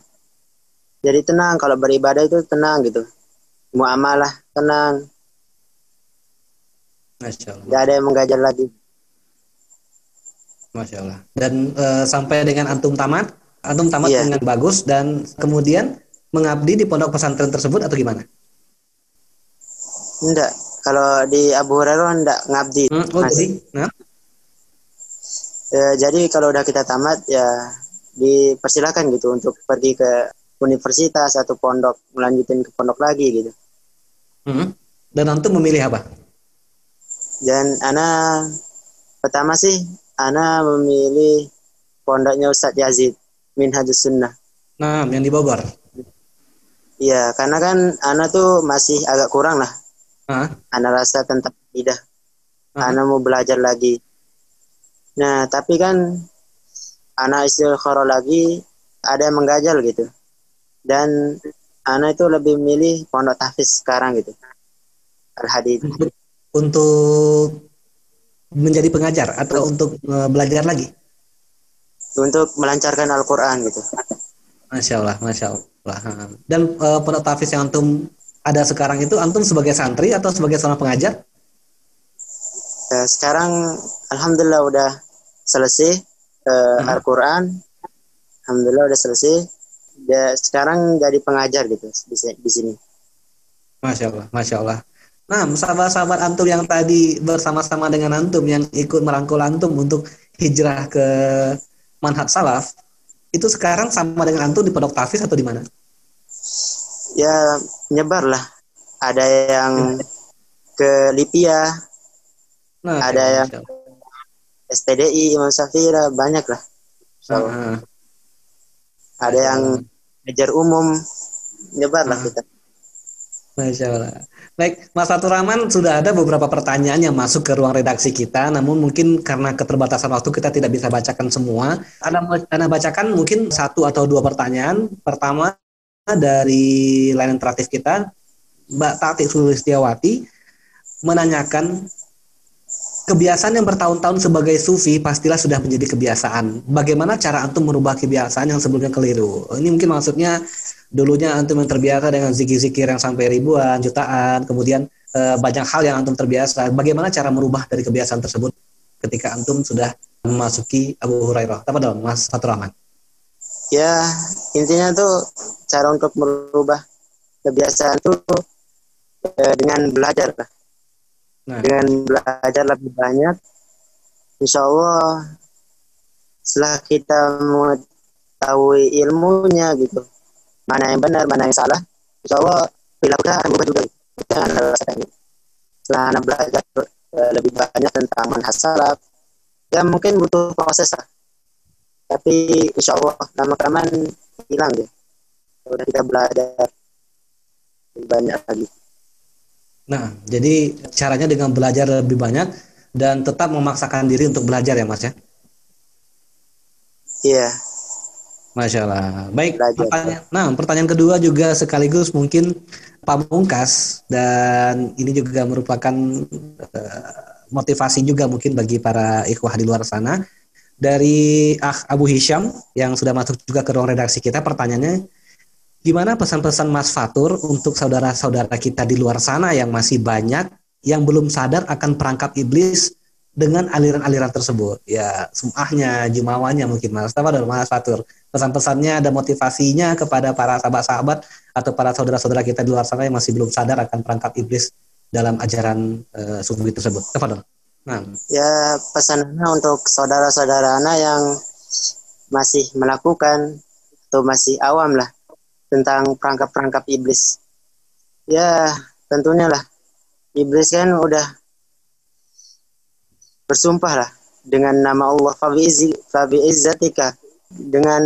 jadi tenang kalau beribadah itu tenang gitu muamalah tenang Masya Allah. Tidak ada yang menggajar lagi. Masya Allah. Dan e, sampai dengan antum tamat, antum tamat iya. dengan bagus dan kemudian mengabdi di pondok pesantren tersebut atau gimana? Enggak. Kalau di Abu Hurairah enggak ngabdi. Hmm, oh, masih. Nah? Ya, jadi kalau udah kita tamat ya dipersilakan gitu untuk pergi ke universitas atau pondok melanjutin ke pondok lagi gitu. Hmm. Dan antum memilih apa? Dan ana pertama sih ana memilih pondoknya Ustadz Yazid Minhajus Sunnah. Nah, yang di Bogor. Iya, karena kan ana tuh masih agak kurang lah. Huh? Ana rasa tentang idah. Uh Ana mau belajar lagi Nah, tapi kan anak istikharah lagi ada yang menggajal gitu. Dan anak itu lebih milih pondok tahfiz sekarang gitu. Al-Hadid. Untuk, untuk menjadi pengajar atau untuk uh, belajar lagi? Untuk melancarkan Al-Quran gitu. Masya Allah, Masya Allah. Dan uh, pondok tahfiz yang antum ada sekarang itu antum sebagai santri atau sebagai seorang pengajar? Ya, sekarang alhamdulillah udah selesai uh, hmm. Al-Quran Alhamdulillah udah selesai dia sekarang jadi pengajar gitu di, di sini Masya Allah Masya Allah Nah sahabat-sahabat antum yang tadi bersama-sama dengan antum yang ikut merangkul antum untuk hijrah ke manhat salaf itu sekarang sama dengan antum di pondok tafis atau di mana? Ya nyebar lah. Ada yang hmm. ke Libya, nah, ada yang STDI Imam Safira banyak lah so, uh, ada yang ngajar umum nyebar lah kita Masya Allah. Baik, Mas Fatur Rahman sudah ada beberapa pertanyaan yang masuk ke ruang redaksi kita, namun mungkin karena keterbatasan waktu kita tidak bisa bacakan semua. Anda, anda bacakan mungkin satu atau dua pertanyaan. Pertama dari layanan interaktif kita, Mbak Tati Sulistiawati menanyakan kebiasaan yang bertahun-tahun sebagai sufi pastilah sudah menjadi kebiasaan. Bagaimana cara antum merubah kebiasaan yang sebelumnya keliru? Ini mungkin maksudnya dulunya antum yang terbiasa dengan zikir-zikir yang sampai ribuan, jutaan, kemudian e, banyak hal yang antum terbiasa. Bagaimana cara merubah dari kebiasaan tersebut ketika antum sudah memasuki Abu Hurairah? Apa dong, Mas Fatur Rahman? Ya, intinya tuh cara untuk merubah kebiasaan tuh e, dengan belajar Nah. Dengan belajar lebih banyak, insya Allah setelah kita mengetahui ilmunya gitu, mana yang benar, mana yang salah, insya Allah perilaku kita akan berubah juga. Rasakan gitu. Setelah anak belajar uh, lebih banyak tentang manhaj salaf, ya mungkin butuh proses lah. Tapi insya Allah lama kelamaan hilang deh udah kita belajar lebih banyak lagi. Nah, jadi caranya dengan belajar lebih banyak dan tetap memaksakan diri untuk belajar ya, Mas ya? Iya. Masya Allah. Baik. Pertanyaan, nah, pertanyaan kedua juga sekaligus mungkin pamungkas dan ini juga merupakan uh, motivasi juga mungkin bagi para ikhwah di luar sana. Dari Ah Abu Hisham yang sudah masuk juga ke ruang redaksi kita, pertanyaannya gimana pesan-pesan Mas Fatur untuk saudara-saudara kita di luar sana yang masih banyak yang belum sadar akan perangkap iblis dengan aliran-aliran tersebut. Ya, sumahnya, jumawannya mungkin Mas. Apa dari Mas Fatur? Pesan-pesannya ada motivasinya kepada para sahabat-sahabat atau para saudara-saudara kita di luar sana yang masih belum sadar akan perangkap iblis dalam ajaran uh, sufi tersebut. Tafadhol. Nah. Ya, pesannya untuk saudara-saudara anak yang masih melakukan atau masih awam lah tentang perangkap-perangkap iblis. Ya, tentunya lah. Iblis kan udah bersumpah lah dengan nama Allah. Fabi izzatika dengan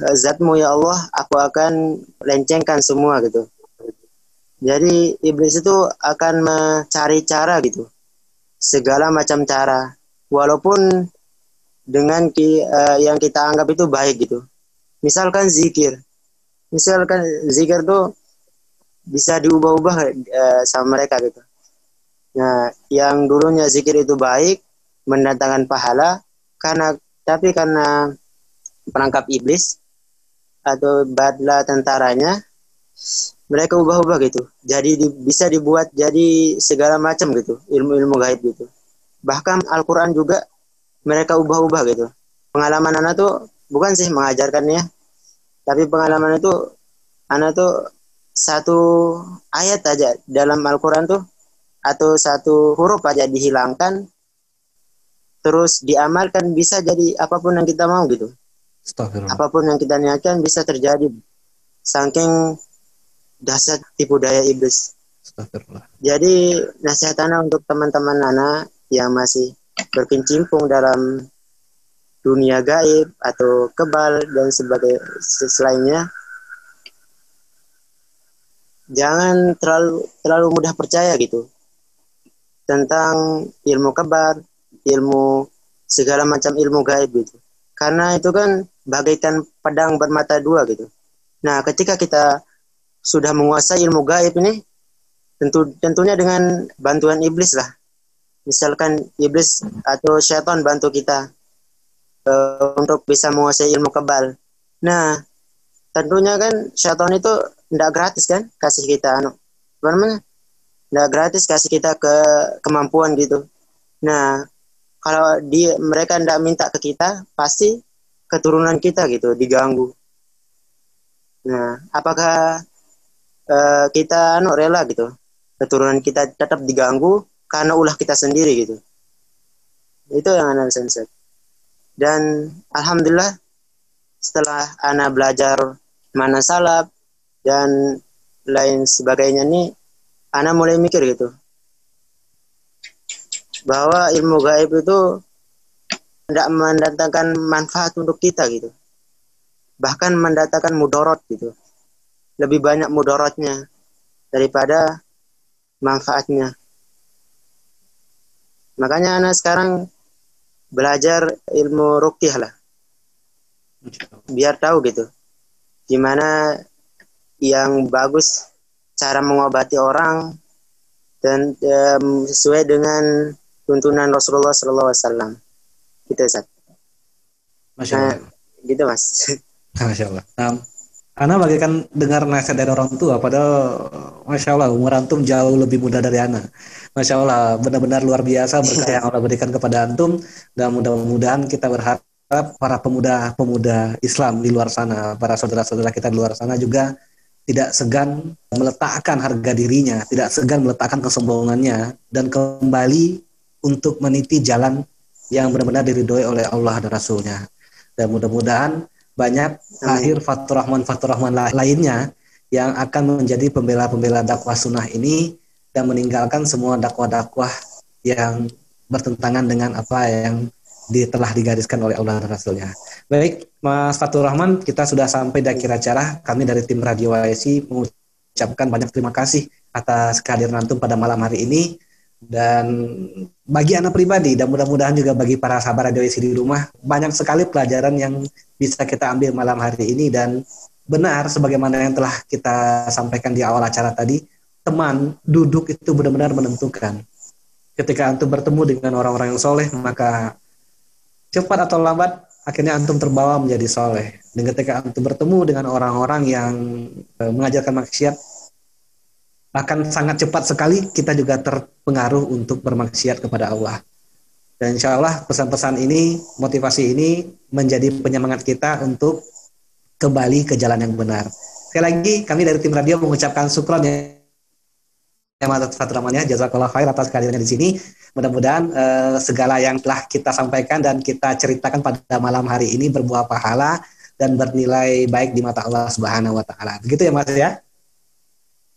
eh, zatmu ya Allah aku akan lencengkan semua gitu. Jadi iblis itu akan mencari cara gitu. Segala macam cara. Walaupun dengan ki, uh, yang kita anggap itu baik gitu misalkan zikir. Misalkan zikir tuh bisa diubah-ubah uh, sama mereka gitu. Nah yang dulunya zikir itu baik mendatangkan pahala karena tapi karena perangkap iblis atau badla tentaranya mereka ubah-ubah gitu. Jadi di, bisa dibuat jadi segala macam gitu ilmu-ilmu gaib gitu. Bahkan Al-Quran juga mereka ubah-ubah gitu. Pengalaman anak tuh bukan sih mengajarkannya tapi pengalaman itu anak tuh satu ayat aja dalam Al-Quran tuh atau satu huruf aja dihilangkan terus diamalkan bisa jadi apa pun yang kita mau gitu. Apa pun yang kita niatkan bisa terjadi. Saking dasar tipu daya iblis. Jadi nasihat anak untuk teman-teman anak yang masih berkecimpung dalam dunia gaib atau kebal dan sebagai selainnya jangan terlalu terlalu mudah percaya gitu tentang ilmu kebal ilmu segala macam ilmu gaib gitu. Karena itu kan bagaikan pedang bermata dua gitu. Nah, ketika kita sudah menguasai ilmu gaib ini, tentu tentunya dengan bantuan iblis lah. Misalkan iblis atau syaitan bantu kita uh, untuk bisa menguasai ilmu kebal. Nah, tentunya kan syaitan itu tidak gratis kan kasih kita anu apa namanya tidak gratis kasih kita ke kemampuan gitu. Nah kalau dia mereka tidak minta ke kita pasti keturunan kita gitu diganggu. Nah apakah uh, kita anu rela gitu? Keturunan kita tetap diganggu karena ulah kita sendiri gitu. Itu yang sensor dan alhamdulillah setelah anak belajar mana salap dan lain sebagainya nih anak mulai mikir gitu. Bahwa ilmu gaib itu tidak mendatangkan manfaat untuk kita gitu. Bahkan mendatangkan mudorot gitu. Lebih banyak mudorotnya daripada manfaatnya. Makanya anak sekarang belajar ilmu rukyah lah biar tahu gitu gimana yang bagus cara mengobati orang dan um, sesuai dengan tuntunan Rasulullah Sallallahu Alaihi Wasallam gitu Ustaz. Masya Allah. Nah, gitu Mas. Masya Allah. Nah, Ana bagaikan dengar nasihat dari orang tua, padahal Masya Allah umur antum jauh lebih muda dari Ana. Masya Allah, benar-benar luar biasa berkah yang Allah berikan kepada antum dan mudah-mudahan kita berharap para pemuda-pemuda Islam di luar sana, para saudara-saudara kita di luar sana juga tidak segan meletakkan harga dirinya, tidak segan meletakkan kesombongannya dan kembali untuk meniti jalan yang benar-benar diridhoi oleh Allah dan Rasulnya. Dan mudah-mudahan banyak lahir Fatur Rahman Fatur Rahman lainnya yang akan menjadi pembela-pembela dakwah sunnah ini dan meninggalkan semua dakwah-dakwah yang bertentangan dengan apa yang di, telah digariskan oleh Allah dan Rasulnya. Baik, Mas Fatur Rahman, kita sudah sampai di akhir acara. Kami dari tim Radio YSI mengucapkan banyak terima kasih atas kehadiran antum pada malam hari ini. Dan bagi anak pribadi dan mudah-mudahan juga bagi para sahabat Radio di rumah, banyak sekali pelajaran yang bisa kita ambil malam hari ini dan benar sebagaimana yang telah kita sampaikan di awal acara tadi, teman duduk itu benar-benar menentukan. Ketika antum bertemu dengan orang-orang yang soleh, maka cepat atau lambat akhirnya antum terbawa menjadi soleh. Dan ketika antum bertemu dengan orang-orang yang e, mengajarkan maksiat, akan sangat cepat sekali kita juga terpengaruh untuk bermaksiat kepada Allah. Dan insya Allah pesan-pesan ini, motivasi ini menjadi penyemangat kita untuk kembali ke jalan yang benar. Sekali lagi kami dari tim radio mengucapkan syukron ya atas satu namanya jazakallah khair atas kehadirannya di sini. Mudah-mudahan uh, segala yang telah kita sampaikan dan kita ceritakan pada malam hari ini berbuah pahala dan bernilai baik di mata Allah Subhanahu wa taala. Begitu ya Mas ya?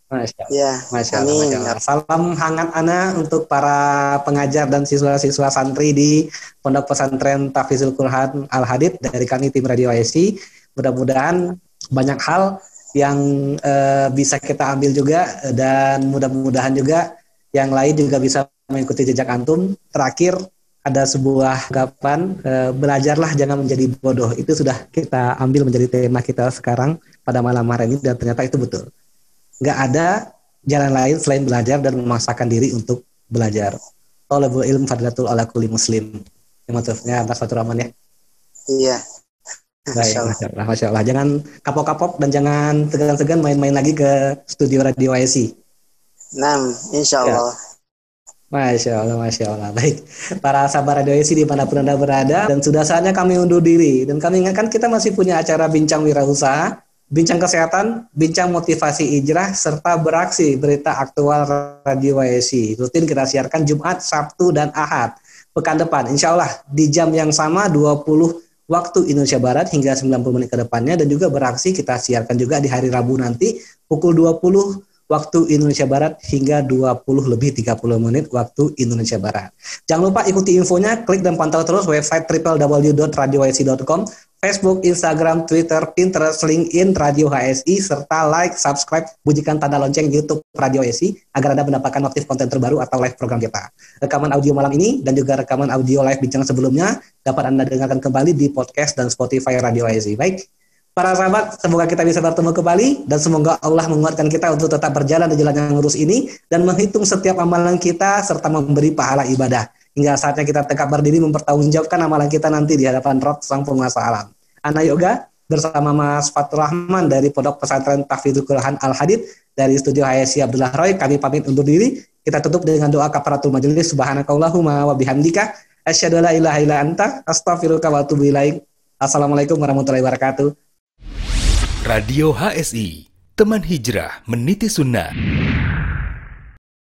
Masya Allah. Ya, Masya Allah, Masya Allah. Salam hangat Ana untuk para pengajar dan siswa-siswa santri di Pondok Pesantren Tafizul Quran Al Hadid dari kami tim Radio IC. Mudah-mudahan banyak hal yang uh, bisa kita ambil juga dan mudah-mudahan juga yang lain juga bisa mengikuti jejak antum. Terakhir ada sebuah gapan uh, belajarlah jangan menjadi bodoh. Itu sudah kita ambil menjadi tema kita sekarang pada malam hari ini dan ternyata itu betul. Nggak ada jalan lain selain belajar dan memaksakan diri untuk belajar. Talabul ilm fadlatul ala kulli muslim. Yang maksudnya atas satu Rahman ya. Iya. Baik, Masya Allah, Masya Allah. Jangan kapok-kapok dan jangan segan-segan main-main lagi ke studio Radio IC. Nah, insya ya. Allah. Ya. Masya Allah, Masya Allah. Baik, para sahabat Radio IC di mana pun Anda berada, dan sudah saatnya kami undur diri. Dan kami ingatkan kita masih punya acara Bincang Wirausaha, Bincang Kesehatan, Bincang Motivasi Ijrah, serta Beraksi Berita Aktual Radio IC. Rutin kita siarkan Jumat, Sabtu, dan Ahad. Pekan depan, insya Allah di jam yang sama 20 waktu Indonesia Barat hingga 90 menit ke depannya dan juga beraksi kita siarkan juga di hari Rabu nanti pukul 20 waktu Indonesia Barat hingga 20 lebih 30 menit waktu Indonesia Barat. Jangan lupa ikuti infonya, klik dan pantau terus website www.radioyc.com Facebook, Instagram, Twitter, Pinterest, LinkedIn, Radio HSI, serta like, subscribe, bunyikan tanda lonceng YouTube Radio HSI agar Anda mendapatkan notif konten terbaru atau live program kita. Rekaman audio malam ini dan juga rekaman audio live bincang sebelumnya dapat Anda dengarkan kembali di podcast dan Spotify Radio HSI. Baik, para sahabat, semoga kita bisa bertemu kembali dan semoga Allah menguatkan kita untuk tetap berjalan di jalan yang lurus ini dan menghitung setiap amalan kita serta memberi pahala ibadah. Hingga saatnya kita tegak berdiri mempertanggungjawabkan amalan kita nanti di hadapan Rob Sang Penguasa Alam. Ana Yoga bersama Mas Fatur Rahman dari Pondok Pesantren Tahfidzul Quran Al Hadid dari Studio HSI Abdullah Roy. Kami pamit undur diri. Kita tutup dengan doa kafaratul majelis. Subhanakallahumma wa bihamdika asyhadu la ilaha illa anta astaghfiruka wa atubu ilaik. Assalamualaikum warahmatullahi wabarakatuh. Radio HSI, teman hijrah meniti sunnah.